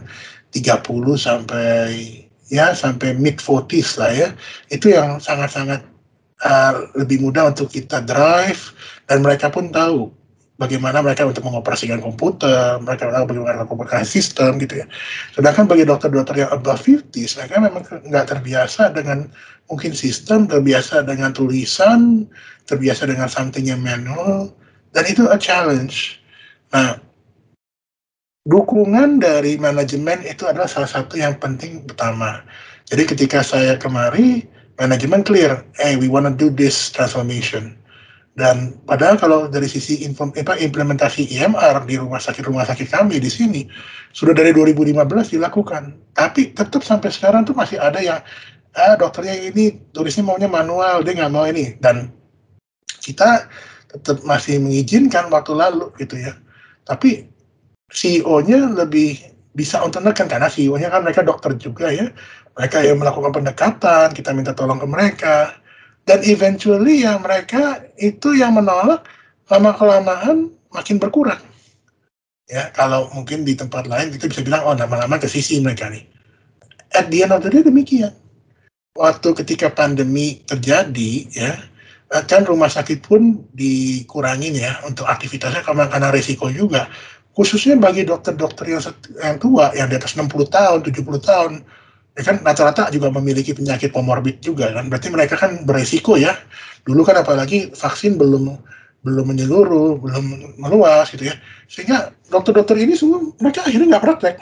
30 sampai ya sampai mid 40s lah ya. Itu yang sangat-sangat uh, lebih mudah untuk kita drive dan mereka pun tahu bagaimana mereka untuk mengoperasikan komputer, mereka tahu bagaimana mengoperasikan sistem gitu ya. Sedangkan bagi dokter-dokter yang above 50, mereka memang nggak terbiasa dengan mungkin sistem, terbiasa dengan tulisan, terbiasa dengan something yang manual, dan itu a challenge. Nah, dukungan dari manajemen itu adalah salah satu yang penting pertama. Jadi ketika saya kemari, manajemen clear, hey, we wanna do this transformation dan padahal kalau dari sisi implementasi IMR di rumah sakit-rumah sakit kami di sini sudah dari 2015 dilakukan. Tapi tetap sampai sekarang tuh masih ada yang ah, dokternya ini tulisnya maunya manual, dia nggak mau ini. Dan kita tetap masih mengizinkan waktu lalu gitu ya. Tapi CEO-nya lebih bisa untuk menekan karena CEO-nya kan mereka dokter juga ya. Mereka yang melakukan pendekatan, kita minta tolong ke mereka dan eventually yang mereka itu yang menolak lama kelamaan makin berkurang ya kalau mungkin di tempat lain kita bisa bilang oh lama-lama ke sisi mereka nih at the end of the day demikian waktu ketika pandemi terjadi ya kan rumah sakit pun dikurangin ya untuk aktivitasnya karena resiko juga. Khususnya bagi dokter-dokter yang, yang tua yang di atas 60 tahun 70 tahun. Ya kan rata-rata juga memiliki penyakit komorbid juga kan. Berarti mereka kan beresiko ya. Dulu kan apalagi vaksin belum belum menyeluruh belum meluas gitu ya. Sehingga dokter-dokter ini semua mereka akhirnya nggak praktek.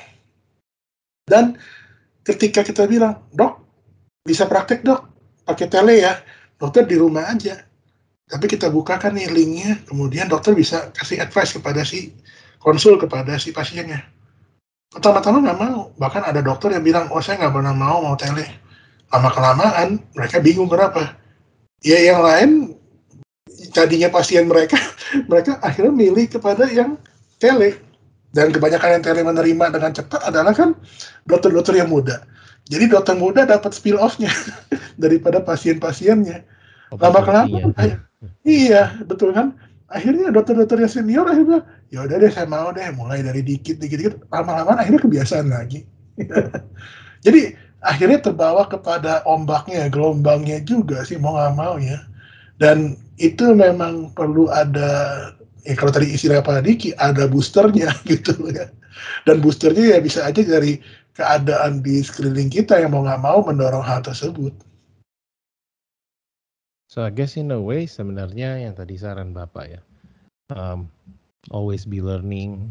Dan ketika kita bilang dok bisa praktek dok. Pakai tele ya dokter di rumah aja. Tapi kita bukakan nih linknya kemudian dokter bisa kasih advice kepada si konsul kepada si pasiennya. Pertama-tama nggak mau. Bahkan ada dokter yang bilang oh saya nggak pernah mau mau tele. Lama kelamaan mereka bingung kenapa. Ya yang lain tadinya pasien mereka mereka akhirnya milih kepada yang tele. Dan kebanyakan yang tele menerima dengan cepat adalah kan dokter-dokter yang muda. Jadi dokter muda dapat spill off-nya daripada pasien-pasiennya lama kelamaan iya betul kan? Akhirnya dokter-dokter yang senior akhirnya ya udah deh saya mau deh mulai dari dikit dikit dikit lama-lama akhirnya kebiasaan lagi. Jadi akhirnya terbawa kepada ombaknya gelombangnya juga sih mau nggak mau ya. Dan itu memang perlu ada ya kalau tadi istilah Pak Diki ada boosternya gitu ya. Dan boosternya ya bisa aja dari keadaan di sekeliling kita yang mau nggak mau mendorong hal tersebut. So I guess in a way sebenarnya yang tadi saran Bapak ya, um, always be learning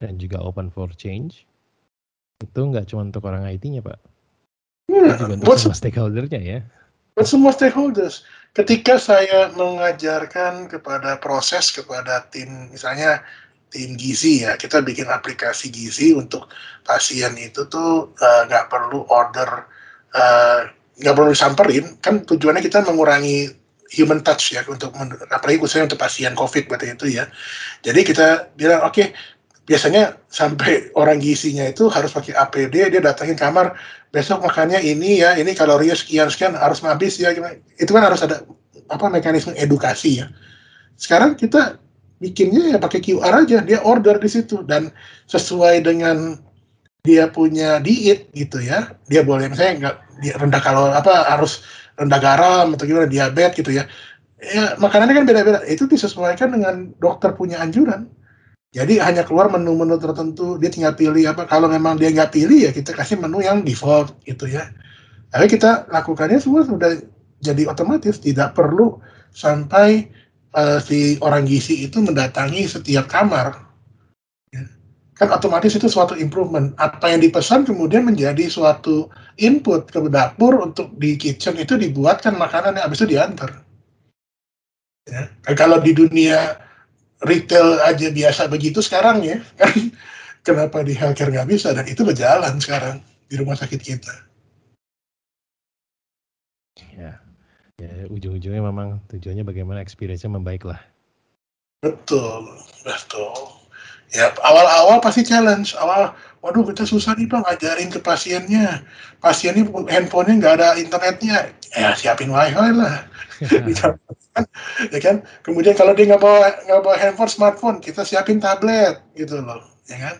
dan juga open for change, itu nggak cuma untuk orang IT-nya Pak, hmm, juga untuk semua stakeholder-nya ya. Buat semua stakeholders. Ketika saya mengajarkan kepada proses kepada tim, misalnya tim gizi ya, kita bikin aplikasi gizi untuk pasien itu tuh uh, nggak perlu order uh, nggak perlu disamperin. Kan tujuannya kita mengurangi human touch ya untuk apalagi khususnya untuk pasien covid berarti itu ya. Jadi kita bilang oke okay, biasanya sampai orang gizinya itu harus pakai APD dia datangin kamar besok makannya ini ya ini kalorinya sekian sekian harus habis ya itu kan harus ada apa mekanisme edukasi ya. Sekarang kita bikinnya ya pakai QR aja dia order di situ. Dan sesuai dengan dia punya diet gitu ya. Dia boleh misalnya nggak rendah kalori apa harus rendah garam atau gimana diabetes gitu ya. Ya makanannya kan beda-beda. Itu disesuaikan dengan dokter punya anjuran. Jadi hanya keluar menu-menu tertentu dia tinggal pilih apa. Kalau memang dia nggak pilih ya kita kasih menu yang default gitu ya. Tapi kita lakukannya semua sudah jadi otomatis. Tidak perlu sampai uh, si orang gizi itu mendatangi setiap kamar kan otomatis itu suatu improvement. Apa yang dipesan kemudian menjadi suatu input ke dapur untuk di kitchen itu dibuatkan makanan yang habis itu diantar. Ya. Kan kalau di dunia retail aja biasa begitu sekarang ya, kan kenapa di healthcare nggak bisa dan itu berjalan sekarang di rumah sakit kita. Ya, ya ujung-ujungnya memang tujuannya bagaimana experience-nya membaik lah. Betul, betul ya awal-awal pasti challenge. Awal waduh kita susah nih bang ngajarin ke pasiennya. Pasiennya handphonenya nggak ada internetnya. Ya siapin wifi lah. Ya kan? Kemudian kalau dia nggak bawa nggak bawa handphone smartphone kita siapin tablet gitu loh. Ya kan?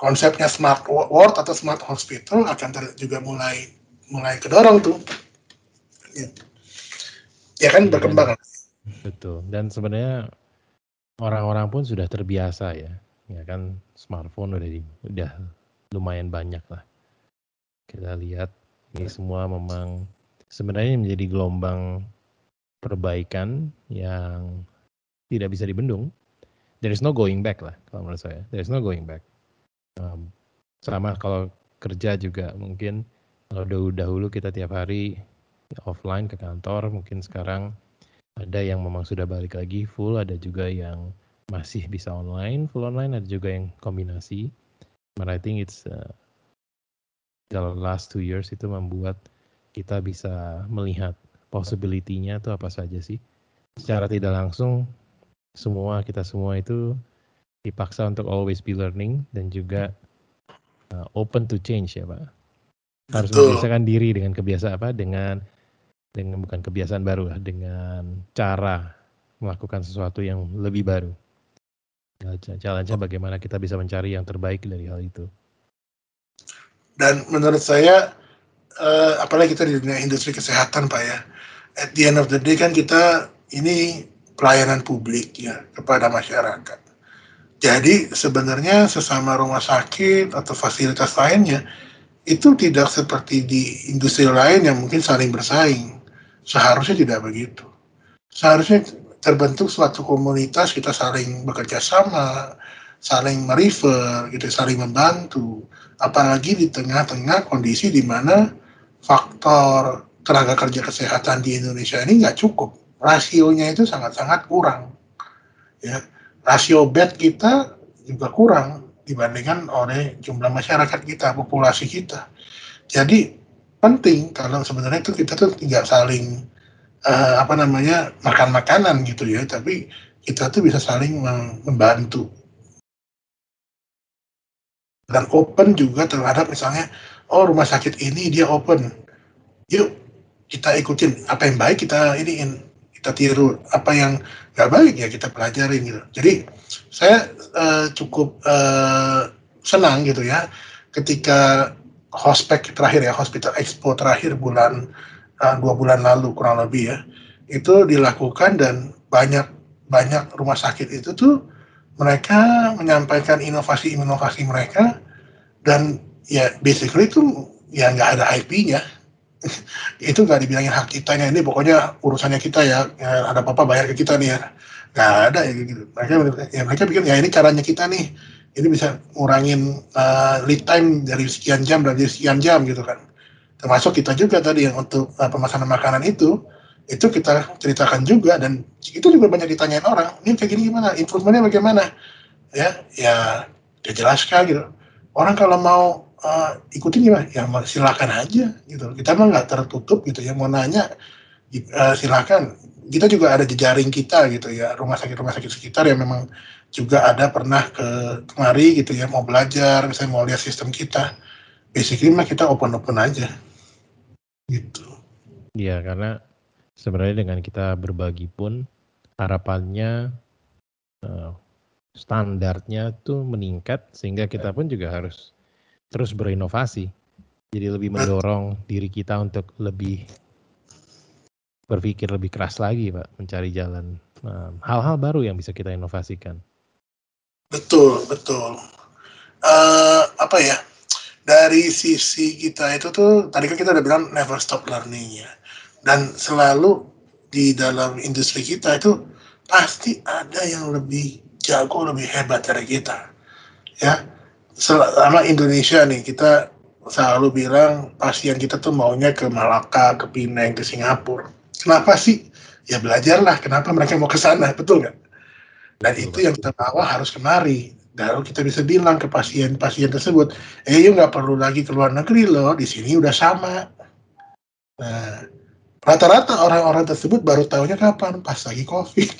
Konsepnya smart world atau smart hospital akan juga mulai mulai kedorong tuh. Ya, ya kan? Berkembang. Betul. Dan sebenarnya orang-orang pun sudah terbiasa ya. Ya kan smartphone udah di, udah lumayan banyak lah. Kita lihat ini semua memang sebenarnya menjadi gelombang perbaikan yang tidak bisa dibendung. There is no going back lah kalau menurut saya. There is no going back. Um, sama kalau kerja juga mungkin kalau dahulu dahulu kita tiap hari offline ke kantor mungkin sekarang ada yang memang sudah balik lagi full ada juga yang masih bisa online, full online, ada juga yang kombinasi. But I think it's uh, the last two years itu membuat kita bisa melihat possibility-nya itu apa saja sih. Secara tidak langsung, semua kita semua itu dipaksa untuk always be learning dan juga uh, open to change ya Pak. Harus membiasakan diri dengan kebiasaan apa? Dengan dengan bukan kebiasaan baru lah, dengan cara melakukan sesuatu yang lebih baru. Challenge bagaimana kita bisa mencari yang terbaik dari hal itu. Dan menurut saya, uh, apalagi kita di dunia industri kesehatan, Pak ya, at the end of the day kan kita ini pelayanan publik ya kepada masyarakat. Jadi sebenarnya sesama rumah sakit atau fasilitas lainnya itu tidak seperti di industri lain yang mungkin saling bersaing. Seharusnya tidak begitu. Seharusnya terbentuk suatu komunitas kita saling bekerja sama, saling merefer, gitu, saling membantu. Apalagi di tengah-tengah kondisi di mana faktor tenaga kerja kesehatan di Indonesia ini nggak cukup, rasionya itu sangat-sangat kurang. Ya, rasio bed kita juga kurang dibandingkan oleh jumlah masyarakat kita, populasi kita. Jadi penting kalau sebenarnya itu kita tuh tidak saling uh, apa namanya makan makanan gitu ya tapi kita tuh bisa saling membantu. Dan open juga terhadap misalnya oh rumah sakit ini dia open yuk kita ikutin apa yang baik kita iniin kita tiru apa yang nggak baik ya kita pelajarin gitu. Jadi saya uh, cukup uh, senang gitu ya ketika hospek terakhir ya hospital expo terakhir bulan uh, dua bulan lalu kurang lebih ya itu dilakukan dan banyak banyak rumah sakit itu tuh mereka menyampaikan inovasi-inovasi mereka dan ya basically itu ya nggak ada IP-nya itu nggak dibilangin hak kita ini pokoknya urusannya kita ya, ya ada apa-apa bayar ke kita nih ya. Nggak ada ya gitu. Mereka ya mereka pikir ya ini caranya kita nih ini bisa ngurangin uh, lead time dari sekian jam dari sekian jam gitu kan. Termasuk kita juga tadi yang untuk uh, pemesanan makanan itu itu kita ceritakan juga dan itu juga banyak ditanyain orang ini kayak gini gimana? Improvementnya bagaimana? Ya ya dia jelaskan gitu. Orang kalau mau uh, ikutin gimana? Ya silakan aja gitu. Kita mah nggak tertutup gitu ya mau nanya uh, silakan. Kita juga ada jejaring kita gitu ya rumah sakit rumah sakit sekitar yang memang juga ada pernah ke kemari gitu ya mau belajar misalnya mau lihat sistem kita basically mah kita open open aja gitu iya karena sebenarnya dengan kita berbagi pun harapannya uh, standarnya tuh meningkat sehingga kita pun juga harus terus berinovasi. Jadi lebih mendorong diri kita untuk lebih berpikir lebih keras lagi, Pak, mencari jalan hal-hal um, baru yang bisa kita inovasikan. Betul, betul. Uh, apa ya? Dari sisi kita itu tuh tadi kan kita udah bilang never stop learning ya. Dan selalu di dalam industri kita itu pasti ada yang lebih jago, lebih hebat dari kita. Ya, selama Indonesia nih kita selalu bilang pasien kita tuh maunya ke Malaka, ke Pineng, ke Singapura. Kenapa sih? Ya belajarlah kenapa mereka mau ke sana, betul nggak? Dan itu yang kita bawa harus kemari. Lalu kita bisa bilang ke pasien-pasien tersebut, eh yuk nggak perlu lagi ke luar negeri loh, di sini udah sama. Nah, rata-rata orang-orang tersebut baru tahunya kapan? Pas lagi COVID.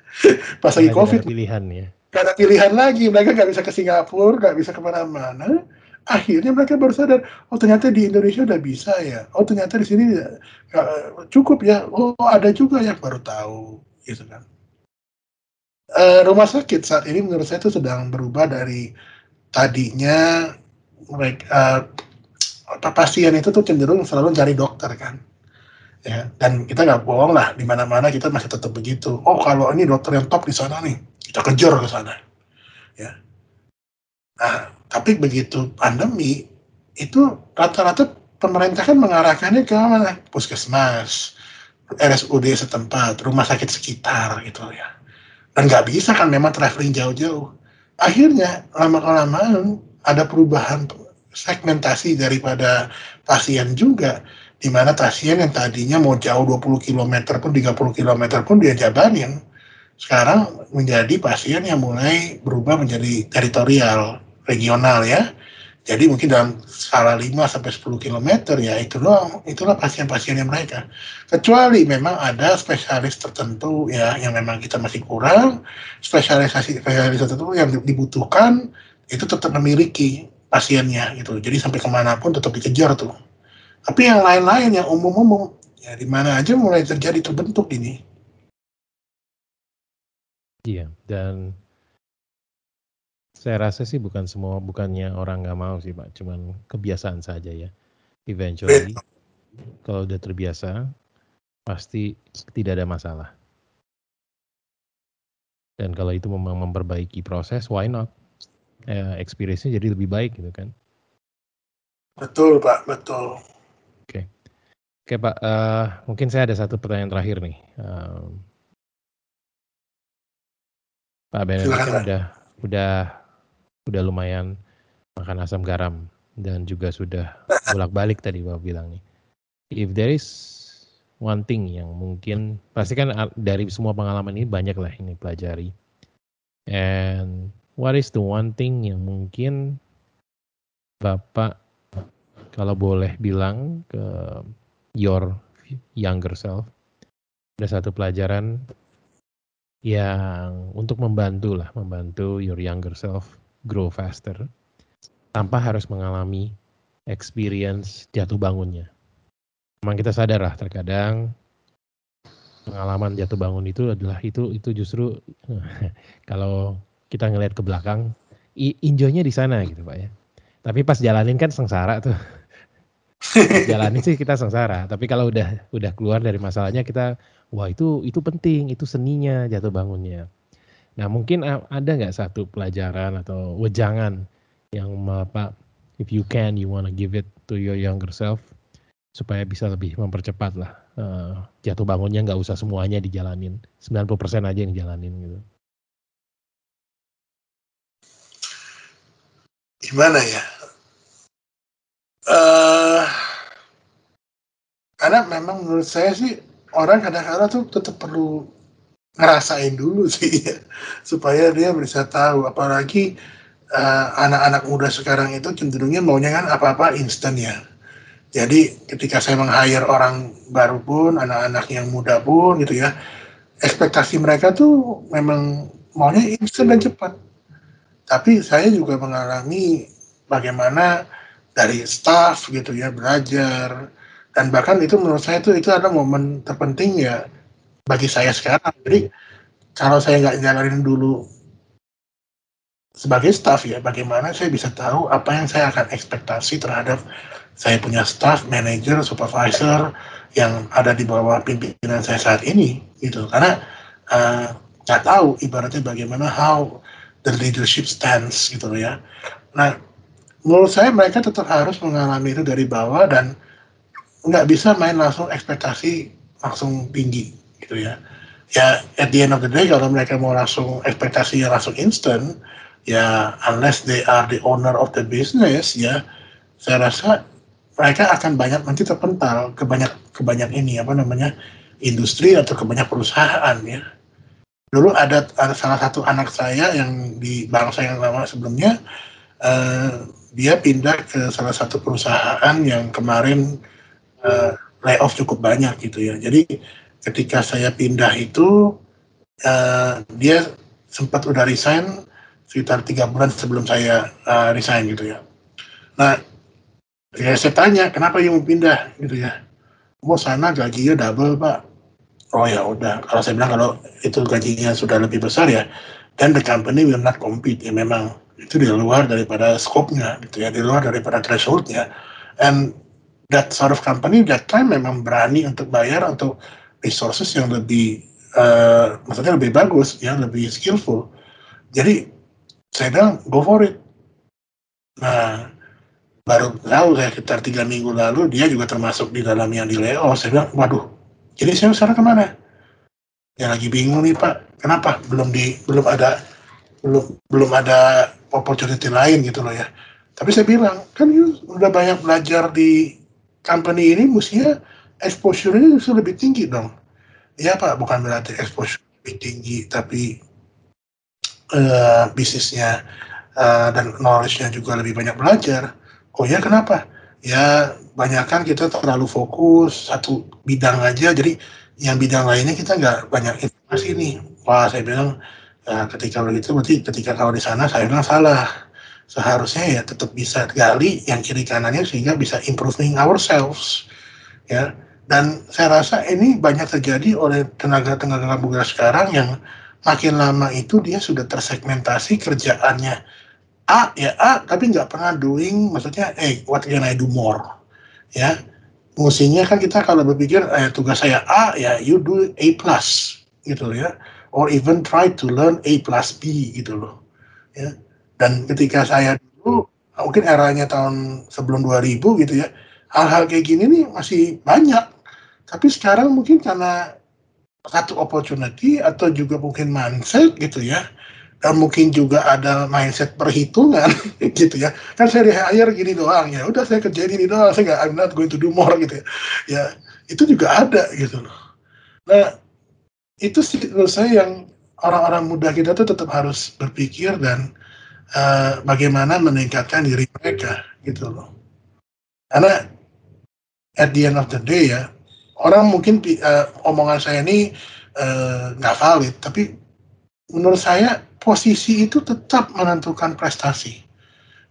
Pas lagi COVID. Pilihan ya gak ada pilihan lagi mereka nggak bisa ke Singapura nggak bisa ke mana-mana akhirnya mereka baru sadar oh ternyata di Indonesia udah bisa ya oh ternyata di sini uh, cukup ya oh ada juga yang baru tahu gitu kan uh, rumah sakit saat ini menurut saya itu sedang berubah dari tadinya mereka uh, pasien itu tuh cenderung selalu cari dokter kan. Ya dan kita nggak bohong lah di mana-mana kita masih tetap begitu. Oh kalau ini dokter yang top di sana nih kita kejar ke sana. Ya. Nah tapi begitu pandemi itu rata-rata pemerintah kan mengarahkannya ke mana? Puskesmas RSUD setempat rumah sakit sekitar gitu ya dan nggak bisa kan memang traveling jauh-jauh akhirnya lama kelamaan ada perubahan segmentasi daripada pasien juga di mana pasien yang tadinya mau jauh 20 km pun 30 km pun dia jabanin sekarang menjadi pasien yang mulai berubah menjadi teritorial, regional ya. Jadi mungkin dalam skala 5 sampai 10 km ya itu doang, itulah pasien-pasiennya mereka. Kecuali memang ada spesialis tertentu ya yang memang kita masih kurang, spesialisasi spesialis tertentu yang dibutuhkan itu tetap memiliki pasiennya gitu. Jadi sampai ke mana pun tetap dikejar tuh. Tapi yang lain-lain yang umum-umum ya di mana aja mulai terjadi terbentuk ini. Iya, dan saya rasa sih bukan semua bukannya orang nggak mau sih Pak, cuman kebiasaan saja ya. Eventually, kalau udah terbiasa, pasti tidak ada masalah. Dan kalau itu memang memperbaiki proses, why not? Eh, experience-nya jadi lebih baik gitu kan. Betul Pak, betul. Oke, oke Pak, uh, mungkin saya ada satu pertanyaan terakhir nih. Uh, Pak Benedict kan udah udah udah lumayan makan asam garam dan juga sudah bolak-balik tadi Bapak bilang nih. If there is one thing yang mungkin pasti kan dari semua pengalaman ini banyak lah ini pelajari. And what is the one thing yang mungkin Bapak kalau boleh bilang ke your younger self ada satu pelajaran yang untuk membantu lah, membantu your younger self grow faster tanpa harus mengalami experience jatuh bangunnya. Memang kita sadar lah terkadang pengalaman jatuh bangun itu adalah itu itu justru kalau kita ngelihat ke belakang enjoynya di sana gitu pak ya. Tapi pas jalanin kan sengsara tuh. jalanin sih kita sengsara. Tapi kalau udah udah keluar dari masalahnya kita wah itu itu penting, itu seninya jatuh bangunnya. Nah mungkin ada nggak satu pelajaran atau wejangan yang Pak, if you can, you wanna give it to your younger self supaya bisa lebih mempercepat lah uh, jatuh bangunnya nggak usah semuanya dijalanin, 90% aja yang jalanin gitu. Gimana ya? Uh, karena memang menurut saya sih orang kadang-kadang tuh tetap perlu ngerasain dulu sih ya supaya dia bisa tahu apalagi uh, anak-anak muda sekarang itu cenderungnya maunya kan apa-apa instan ya. Jadi ketika saya meng-hire orang baru pun, anak-anak yang muda pun gitu ya, ekspektasi mereka tuh memang maunya instan dan cepat. Tapi saya juga mengalami bagaimana dari staff gitu ya belajar dan bahkan itu menurut saya itu itu adalah momen terpenting ya bagi saya sekarang. Jadi kalau saya nggak jalanin dulu sebagai staff ya bagaimana saya bisa tahu apa yang saya akan ekspektasi terhadap saya punya staff, manager, supervisor yang ada di bawah pimpinan saya saat ini gitu karena uh, nggak tahu ibaratnya bagaimana how the leadership stands gitu ya. Nah menurut saya mereka tetap harus mengalami itu dari bawah dan nggak bisa main langsung ekspektasi langsung tinggi gitu ya. Ya at the end of the day kalau mereka mau langsung ekspektasinya langsung instant ya unless they are the owner of the business ya saya rasa mereka akan banyak nanti terpental ke banyak ke banyak ini apa namanya industri atau ke banyak perusahaan ya. Dulu ada, ada salah satu anak saya yang di bangsa yang lama sebelumnya uh, dia pindah ke salah satu perusahaan yang kemarin uh, layoff cukup banyak gitu ya. Jadi ketika saya pindah itu uh, dia sempat udah resign sekitar tiga bulan sebelum saya uh, resign gitu ya. Nah ya saya tanya kenapa yang mau pindah? Gitu ya. Mau sana gajinya double pak. Oh ya udah. Kalau saya bilang kalau itu gajinya sudah lebih besar ya dan the company will not compete. Ya memang itu di luar daripada scope-nya gitu ya di luar daripada threshold-nya. And that sort of company that time memang berani untuk bayar untuk resources yang lebih uh, maksudnya lebih bagus ya lebih skillful. Jadi saya bilang go for it. Nah baru tahu saya sekitar tiga minggu lalu dia juga termasuk di dalam yang di Leo saya bilang waduh jadi saya sekarang ke mana? Ya lagi bingung nih pak. Kenapa? Belum di belum ada belum belum ada opportunity lain gitu loh ya. Tapi saya bilang kan you udah banyak belajar di company ini mestinya exposure-nya justru lebih tinggi dong. Ya pak bukan berarti exposure lebih tinggi tapi uh, bisnisnya uh, dan knowledge-nya juga lebih banyak belajar. Oh ya kenapa? Ya banyak kan kita terlalu fokus satu bidang aja. Jadi yang bidang lainnya kita nggak banyak informasi nih. Wah saya bilang ya, ketika begitu berarti ketika kalau di sana saya bilang salah. Seharusnya ya tetap bisa gali yang kiri kanannya sehingga bisa improving ourselves. Ya dan saya rasa ini banyak terjadi oleh tenaga-tenaga muda sekarang yang makin lama itu dia sudah tersegmentasi kerjaannya. A ya A tapi nggak pernah doing maksudnya eh what can I do more? Ya musinya kan kita kalau berpikir eh, tugas saya A ya you do A plus gitu ya. Or even try to learn A plus B gitu loh. Ya dan ketika saya dulu mungkin eranya tahun sebelum 2000 gitu ya hal-hal kayak gini nih masih banyak tapi sekarang mungkin karena satu opportunity atau juga mungkin mindset gitu ya dan mungkin juga ada mindset perhitungan gitu ya. Kan saya di hire gini doang ya udah saya kerjain ini doang saya nggak I'm not going to do more gitu ya. Ya itu juga ada gitu loh. Nah itu sih menurut saya yang orang-orang muda kita tuh tetap harus berpikir dan uh, bagaimana meningkatkan diri mereka gitu loh. Karena at the end of the day ya orang mungkin uh, omongan saya ini eh, nggak uh, valid tapi menurut saya posisi itu tetap menentukan prestasi.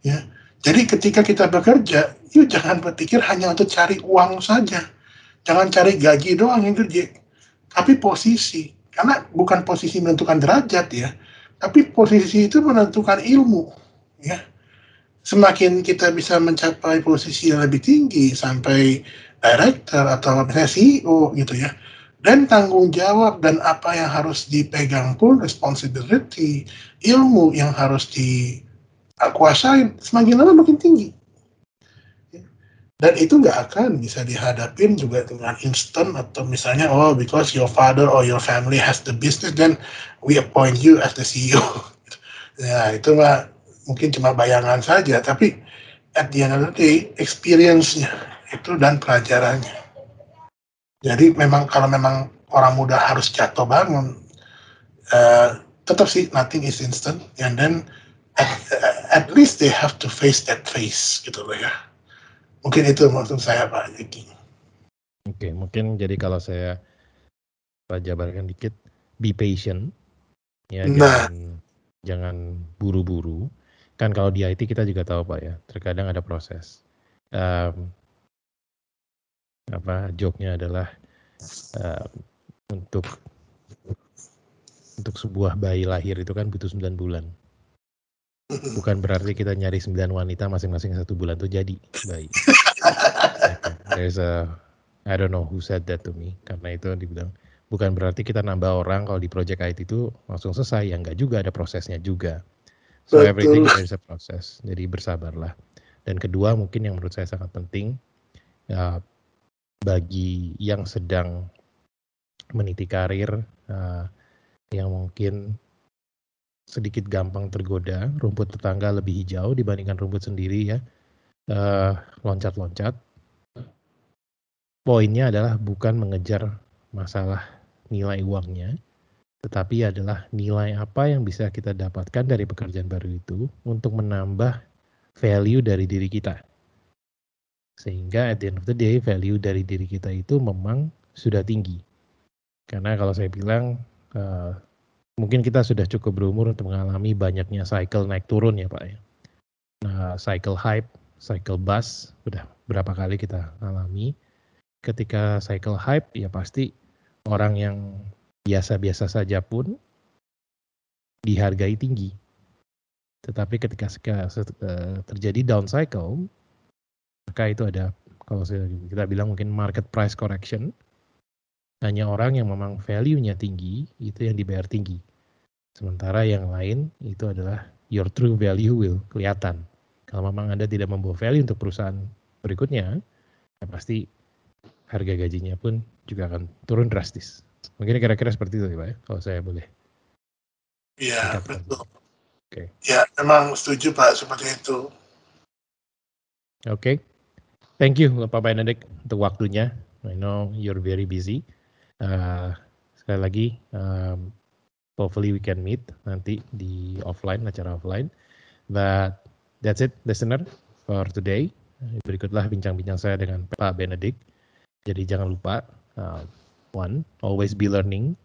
Ya. Jadi ketika kita bekerja, yuk jangan berpikir hanya untuk cari uang saja. Jangan cari gaji doang yang kerja. Tapi posisi. Karena bukan posisi menentukan derajat ya. Tapi posisi itu menentukan ilmu. Ya. Semakin kita bisa mencapai posisi yang lebih tinggi sampai director atau CEO gitu ya. Dan tanggung jawab dan apa yang harus dipegang pun responsibility ilmu yang harus dikuasai semakin lama makin tinggi. Dan itu nggak akan bisa dihadapin juga dengan instant atau misalnya oh because your father or your family has the business then we appoint you as the CEO ya itu mah mungkin cuma bayangan saja tapi at the end of the day experience-nya itu dan pelajarannya jadi memang kalau memang orang muda harus jatuh bangun, uh, tetap sih nothing is instant. And then at, at least they have to face that face gitu loh ya. Mungkin itu maksud saya Pak Yeki. Oke, mungkin jadi kalau saya jabarkan dikit, be patient, ya Nah. jangan jangan buru-buru. Kan kalau di IT kita juga tahu pak ya, terkadang ada proses. Em, apa joke-nya adalah em, untuk untuk sebuah bayi lahir itu kan butuh 9 bulan. Bukan berarti kita nyari 9 wanita masing-masing satu bulan tuh jadi bayi. There's a I don't know who said that to me karena itu dibilang bukan berarti kita nambah orang kalau di project IT itu langsung selesai ya enggak juga ada prosesnya juga. So Betul. everything there's a process. Jadi bersabarlah. Dan kedua mungkin yang menurut saya sangat penting ya, bagi yang sedang meniti karir uh, yang mungkin sedikit gampang tergoda, rumput tetangga lebih hijau dibandingkan rumput sendiri ya. Eh, loncat-loncat. Poinnya adalah bukan mengejar masalah nilai uangnya, tetapi adalah nilai apa yang bisa kita dapatkan dari pekerjaan baru itu untuk menambah value dari diri kita. Sehingga at the end of the day, value dari diri kita itu memang sudah tinggi. Karena kalau saya bilang, eh, mungkin kita sudah cukup berumur untuk mengalami banyaknya cycle naik turun ya Pak ya. Nah, cycle hype, cycle buzz, udah berapa kali kita alami. Ketika cycle hype, ya pasti orang yang biasa-biasa saja pun dihargai tinggi. Tetapi ketika eh, terjadi down cycle, maka itu ada kalau saya- kita bilang mungkin market price correction. Hanya orang yang memang value-nya tinggi itu yang dibayar tinggi. Sementara yang lain itu adalah your true value will kelihatan. Kalau memang Anda tidak membawa value untuk perusahaan berikutnya, ya pasti harga gajinya pun juga akan turun drastis. Mungkin kira-kira seperti itu ya Pak ya, kalau saya boleh. Iya, betul. Oke. Ya, memang setuju Pak seperti itu. Oke. Thank you Pak Benedict untuk waktunya. I know you're very busy. Uh, sekali lagi, um, hopefully we can meet nanti di offline, acara offline. But that's it, listener, for today. Berikutlah bincang-bincang saya dengan Pak Benedict. Jadi jangan lupa, uh, one, always be learning.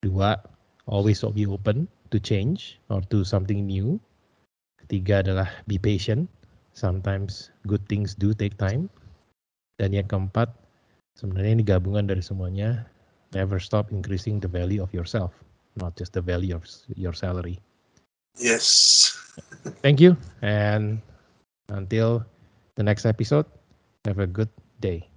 Dua, always be open to change or to something new. Ketiga adalah be patient. Sometimes good things do take time. Dan yang keempat, sebenarnya ini gabungan dari semuanya. Never stop increasing the value of yourself, not just the value of your salary. Yes. Thank you, and until the next episode, have a good day.